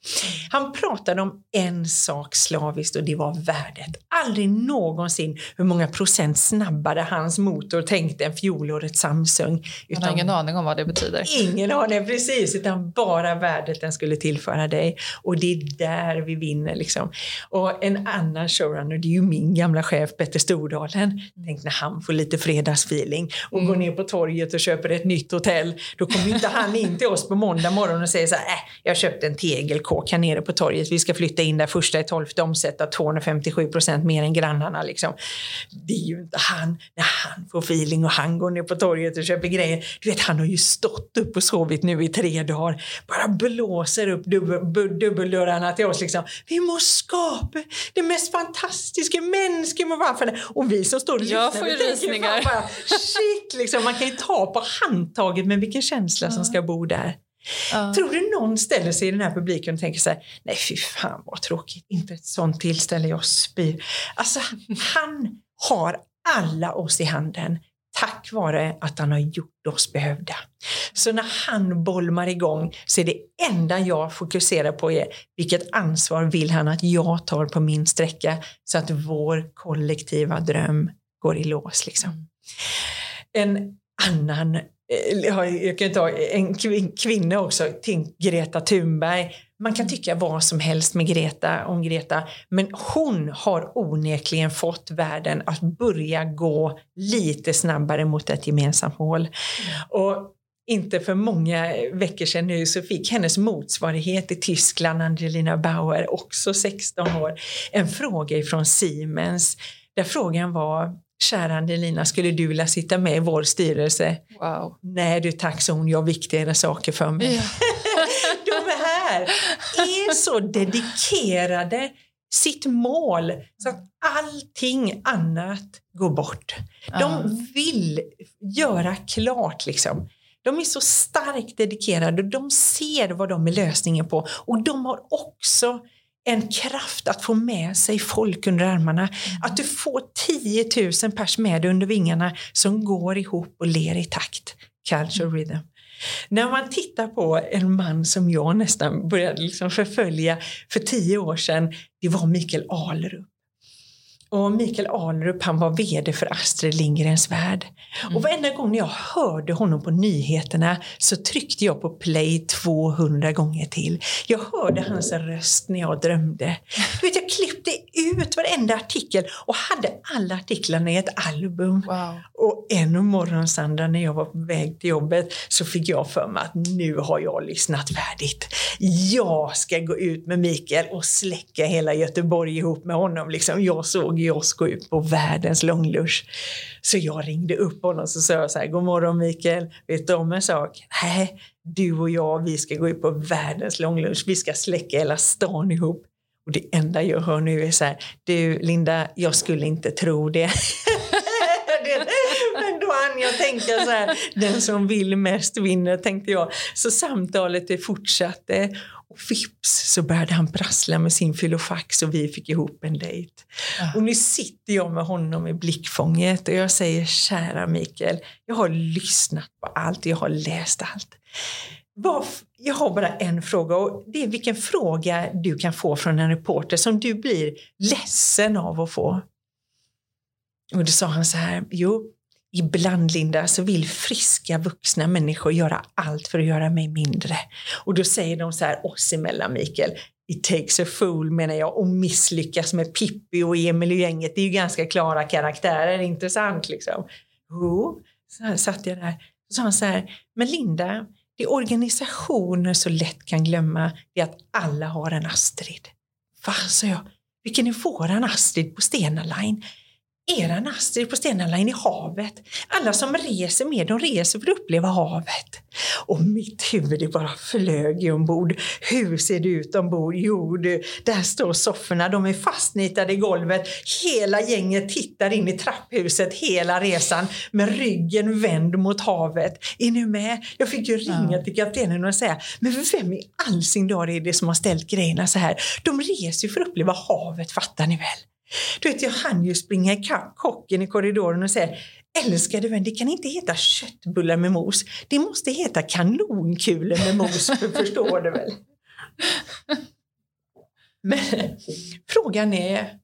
Han pratade om en sak slaviskt och det var värdet. Aldrig någonsin hur många procent snabbare hans motor tänkte än fjolårets Samsung. Utan, Man har ingen aning om vad det betyder. Ingen aning, precis. Utan bara värdet den skulle tillföra dig. Och det är där vi vinner. Liksom. Och en annan showrunner, det är ju min gamla chef Petter Stordalen. Tänk när han får lite fredagsfeeling och mm. går ner på torget bygget och köper ett nytt hotell, då kommer inte han in till oss på måndag morgon och säger så här, äh, jag köpte en tegelkåk här nere på torget, vi ska flytta in där första i tolfte, omsätta 257 procent mer än grannarna. Liksom. Det är ju inte han, när han får feeling och han går ner på torget och köper grejer. Du vet, han har ju stått upp och sovit nu i tre dagar, bara blåser upp dubbel, dubbeldörrarna till oss. Liksom. Vi måste skapa det mest fantastiska mänskliga med varför Och vi som står och lyssnar, Jag får ju rysningar. Shit, liksom, man kan ju ta ta på handtaget men vilken känsla som ska bo där. Uh. Tror du någon ställer sig i den här publiken och tänker så här, nej fy fan vad tråkigt, inte ett sånt tillställe, jag spyr. Alltså han har alla oss i handen tack vare att han har gjort oss behövda. Så när han bolmar igång så är det enda jag fokuserar på är vilket ansvar vill han att jag tar på min sträcka så att vår kollektiva dröm går i lås. Liksom. Mm. En annan eh, jag kan ta en kvinna också, Greta Thunberg. Man kan tycka vad som helst med Greta om Greta, men hon har onekligen fått världen att börja gå lite snabbare mot ett gemensamt mål. Mm. Och inte för många veckor sedan nu så fick hennes motsvarighet i Tyskland, Angelina Bauer, också 16 år, en fråga ifrån Siemens där frågan var Kära Angelina, skulle du vilja sitta med i vår styrelse? Wow. Nej du tack, så hon. Jag har viktigare saker för mig. Ja. [LAUGHS] De här är så dedikerade sitt mål så att allting annat går bort. De vill göra klart liksom. De är så starkt dedikerade och de ser vad de är lösningen på och de har också en kraft att få med sig folk under armarna. Mm. Att du får 10 000 pers med dig under vingarna som går ihop och ler i takt. Culture mm. rhythm. När man tittar på en man som jag nästan började liksom förfölja för tio år sedan, det var Mikael Alerup. Och Mikael Alrup han var VD för Astrid Lindgrens Värld. Mm. Och varenda gång när jag hörde honom på nyheterna så tryckte jag på play 200 gånger till. Jag hörde hans röst när jag drömde. Du vet, jag klippte ut varenda artikel och hade alla artiklarna i ett album. Wow. Och en morgon Sandra, när jag var på väg till jobbet så fick jag för mig att nu har jag lyssnat färdigt. Jag ska gå ut med Mikael och släcka hela Göteborg ihop med honom. Liksom. Jag såg ju oss gå ut på världens långlunch. Så jag ringde upp honom och sa jag så här, god morgon Mikael, vet du om en sak? Nej, du och jag, vi ska gå ut på världens långlunch, vi ska släcka hela stan ihop. Och det enda jag hör nu är så här, du Linda, jag skulle inte tro det. [LAUGHS] Men då hann jag tänka så här, den som vill mest vinner tänkte jag. Så samtalet det fortsatte vips så började han prassla med sin filofax och vi fick ihop en dejt. Ja. Och nu sitter jag med honom i blickfånget och jag säger kära Mikael, jag har lyssnat på allt, jag har läst allt. Jag har bara en fråga och det är vilken fråga du kan få från en reporter som du blir ledsen av att få. Och då sa han så här, jo, Ibland, Linda, så vill friska vuxna människor göra allt för att göra mig mindre. Och då säger de så här oss emellan, Mikael, It takes a fool menar jag och misslyckas med Pippi och Emil och gänget. Det är ju ganska klara karaktärer, intressant liksom. Jo, så här satt jag där. Så sa han så här, men Linda, det organisationer så lätt kan glömma det är att alla har en Astrid. Va, sa jag. Vilken är våran Astrid på Stena Line? Eran Astrid på Stena Line i havet. Alla som reser med, de reser för att uppleva havet. Och mitt huvud bara flög ombord. Hur ser det ut ombord? Jo du, där står sofforna, de är fastnitade i golvet. Hela gänget tittar in i trapphuset hela resan med ryggen vänd mot havet. Är ni med? Jag fick ju ringa till kaptenen och säga, men vem i all sin dag är det som har ställt grejerna så här? De reser ju för att uppleva havet, fattar ni väl? Du vet, jag hann ju springa ikapp kocken i korridoren och säga Älskade vän, det kan inte heta köttbullar med mos. Det måste heta kanonkulor med mos, [LAUGHS] förstår du väl? Men frågan är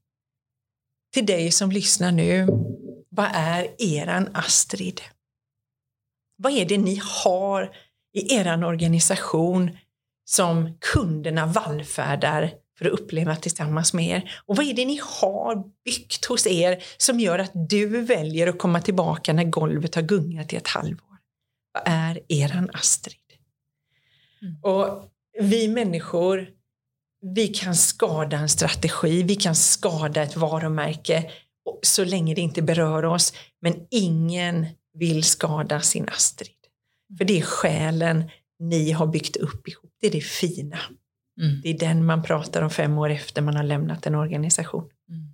till dig som lyssnar nu, vad är eran Astrid? Vad är det ni har i eran organisation som kunderna vallfärdar för att uppleva tillsammans med er? Och vad är det ni har byggt hos er som gör att du väljer att komma tillbaka när golvet har gungat i ett halvår? Vad är eran Astrid? Mm. Och vi människor, vi kan skada en strategi, vi kan skada ett varumärke så länge det inte berör oss. Men ingen vill skada sin Astrid. För det är själen ni har byggt upp ihop, det är det fina. Mm. Det är den man pratar om fem år efter man har lämnat en organisation. Mm.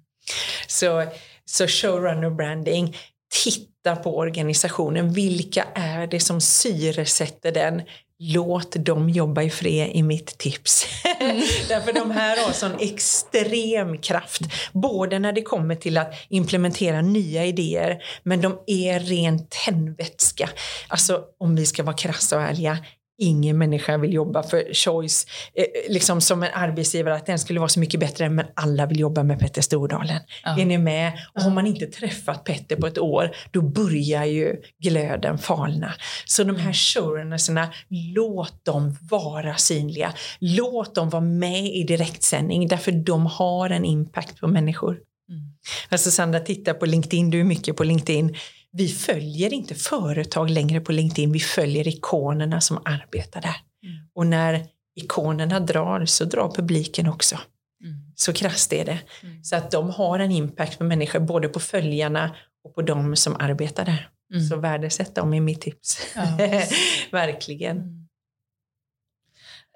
Så, så showrunner branding, titta på organisationen. Vilka är det som syresätter den? Låt dem jobba i fred i mitt tips. Mm. [LAUGHS] Därför de här har sån extrem kraft. Både när det kommer till att implementera nya idéer men de är rent tändvätska. Alltså om vi ska vara krassa och ärliga, ingen människa vill jobba för Choice eh, liksom som en arbetsgivare att den skulle vara så mycket bättre men alla vill jobba med Petter Stordalen. Ja. Är ni med? Och har man inte träffat Petter på ett år då börjar ju glöden falna. Så de här showrunnerserna, låt dem vara synliga. Låt dem vara med i direktsändning därför de har en impact på människor. Mm. Alltså Sandra, titta på LinkedIn, du är mycket på LinkedIn vi följer inte företag längre på LinkedIn, vi följer ikonerna som arbetar där. Mm. Och när ikonerna drar så drar publiken också. Mm. Så krasst är det. Mm. Så att de har en impact på människor, både på följarna och på de som arbetar där. Mm. Så värdesätt dem är mitt tips. Ja. [LAUGHS] Verkligen.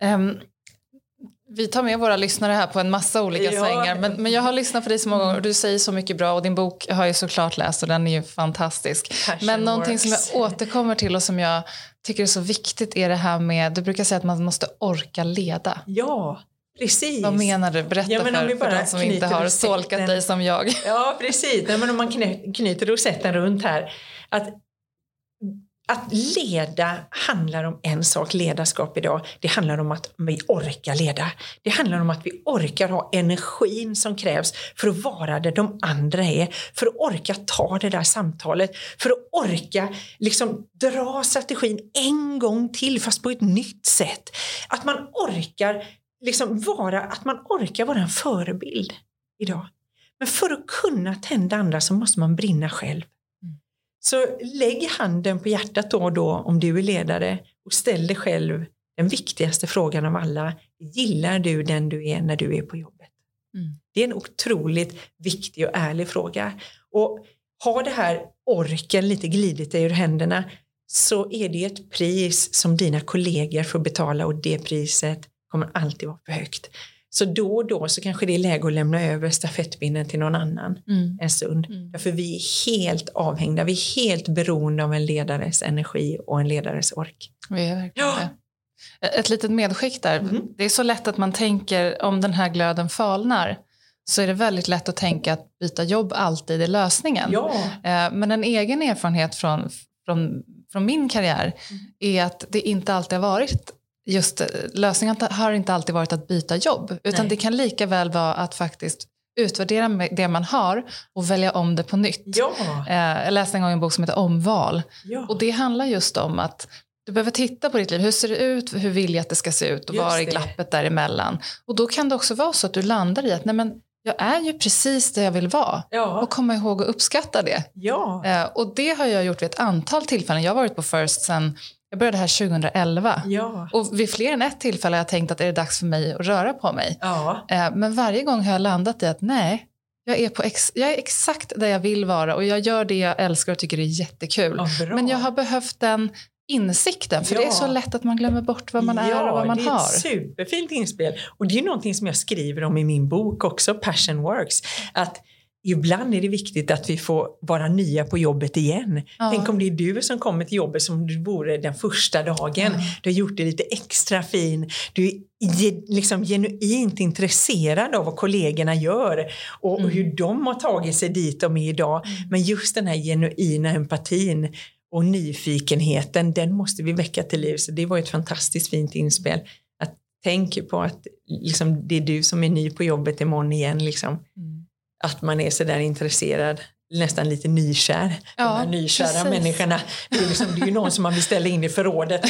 Um, vi tar med våra lyssnare här på en massa olika ja. svängar. Men, men jag har lyssnat på dig så många gånger och du säger så mycket bra och din bok har jag såklart läst och den är ju fantastisk. Passion men någonting works. som jag återkommer till och som jag tycker är så viktigt är det här med, du brukar säga att man måste orka leda. Ja, Precis. Vad menar du? Berätta ja, för, för de som inte har solkat dig som jag. Ja, precis. Nej, men om man knyter rosetten runt här. Att att leda handlar om en sak, ledarskap idag. Det handlar om att vi orkar leda. Det handlar om att vi orkar ha energin som krävs för att vara där de andra är. För att orka ta det där samtalet. För att orka liksom dra strategin en gång till fast på ett nytt sätt. Att man orkar liksom vara, att man orkar vara en förebild idag. Men för att kunna tända andra så måste man brinna själv. Så lägg handen på hjärtat då och då om du är ledare och ställ dig själv den viktigaste frågan av alla. Gillar du den du är när du är på jobbet? Mm. Det är en otroligt viktig och ärlig fråga. Och har det här orken lite glidit dig ur händerna så är det ett pris som dina kollegor får betala och det priset kommer alltid vara för högt. Så då och då så kanske det är läge att lämna över stafettpinnen till någon annan mm. en stund. Mm. Därför vi är helt avhängda, vi är helt beroende av en ledares energi och en ledares ork. Vi är verkligen ja. Ett litet medskick där. Mm. Det är så lätt att man tänker om den här glöden falnar så är det väldigt lätt att tänka att byta jobb alltid är lösningen. Ja. Eh, men en egen erfarenhet från, från, från min karriär mm. är att det inte alltid har varit just lösningen har inte alltid varit att byta jobb utan Nej. det kan lika väl vara att faktiskt utvärdera det man har och välja om det på nytt. Ja. Eh, jag läste en gång en bok som heter Omval ja. och det handlar just om att du behöver titta på ditt liv. Hur ser det ut? Hur vill jag att det ska se ut? Och var är glappet däremellan? Och då kan det också vara så att du landar i att nej men, jag är ju precis där jag vill vara. Ja. Och komma ihåg att uppskatta det. Ja. Eh, och det har jag gjort vid ett antal tillfällen. Jag har varit på First sen jag började här 2011 ja. och vid fler än ett tillfälle har jag tänkt att är det dags för mig att röra på mig. Ja. Eh, men varje gång har jag landat i att nej, jag är, på ex jag är exakt där jag vill vara och jag gör det jag älskar och tycker är jättekul. Ja, men jag har behövt den insikten, för ja. det är så lätt att man glömmer bort vad man ja, är och vad man har. Ja, det är ett superfint inspel. Och det är någonting som jag skriver om i min bok också, Passion Works. Att Ibland är det viktigt att vi får vara nya på jobbet igen. Ja. Tänk om det är du som kommer till jobbet som du vore den första dagen. Mm. Du har gjort det lite extra fin. Du är liksom genuint intresserad av vad kollegorna gör och, mm. och hur de har tagit sig dit de är idag. Mm. Men just den här genuina empatin och nyfikenheten, den måste vi väcka till liv. Så det var ett fantastiskt fint inspel. Att tänk på att liksom, det är du som är ny på jobbet imorgon igen. Liksom. Mm att man är sådär intresserad nästan lite nykär. Ja, de här nykära precis. människorna. Det är, liksom, det är ju någon som man vill ställa in i förrådet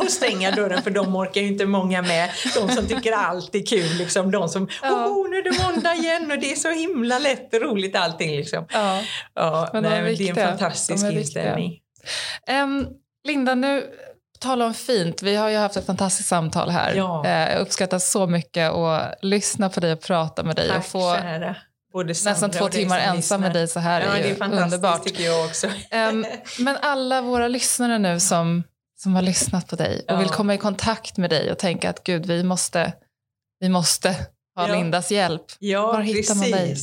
och stänga dörren för de orkar ju inte många med. De som tycker allt är kul, liksom. de som ja. oh, nu är det måndag igen och det är så himla lätt och roligt allting. Liksom. Ja. Ja, men nej, men det är en fantastisk är inställning. Um, Linda, nu Tala om fint, vi har ju haft ett fantastiskt samtal här. Ja. Eh, jag uppskattar så mycket att lyssna på dig och prata med dig. Tack, och få kära. Nästan två timmar ensam med dig så här ja, är ju det är underbart. tycker jag också. [LAUGHS] um, men alla våra lyssnare nu som, som har lyssnat på dig och ja. vill komma i kontakt med dig och tänka att gud, vi måste, vi måste ha ja. Lindas hjälp. Ja, Var hittar precis. man dig?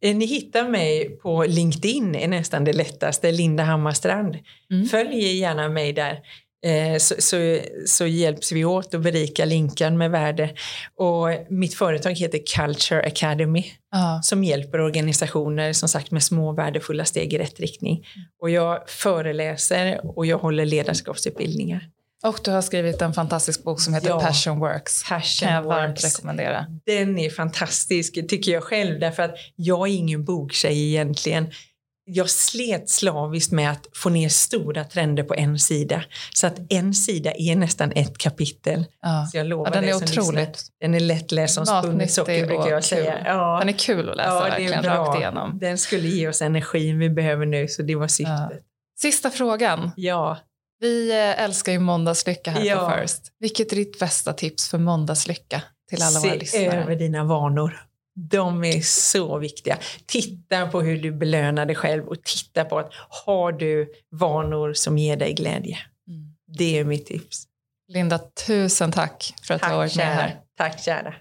Eh, ni hittar mig på LinkedIn är nästan det lättaste, Linda Hammarstrand. Mm. Följ gärna mig där. Eh, så, så, så, hjälps vi åt att berika Linkan med värde. Och mitt företag heter Culture Academy ah. som hjälper organisationer som sagt med små värdefulla steg i rätt riktning. Och jag föreläser och jag håller ledarskapsutbildningar. Och du har skrivit en fantastisk bok som heter ja, Passion Works. Passion kan jag Works. varmt rekommendera. Den är fantastisk tycker jag själv därför att jag är ingen boktjej egentligen jag slet slaviskt med att få ner stora trender på en sida. Så att en sida är nästan ett kapitel. Ja. Så jag lovar ja, den är otroligt. Den är lättläst som spunnet socker brukar jag säga. Ja. Den är kul att läsa ja, verkligen, det är bra. rakt igenom. Den skulle ge oss energin vi behöver nu, så det var syftet. Ja. Sista frågan. Ja. Vi eh, älskar ju måndagslycka här ja. på First. Vilket är ditt bästa tips för måndagslycka till alla Se våra lyssnare? Se över dina vanor. De är så viktiga. Titta på hur du belönar dig själv och titta på att har du vanor som ger dig glädje. Mm. Det är mitt tips. Linda, tusen tack för att tack, du har varit med här. Tack kära.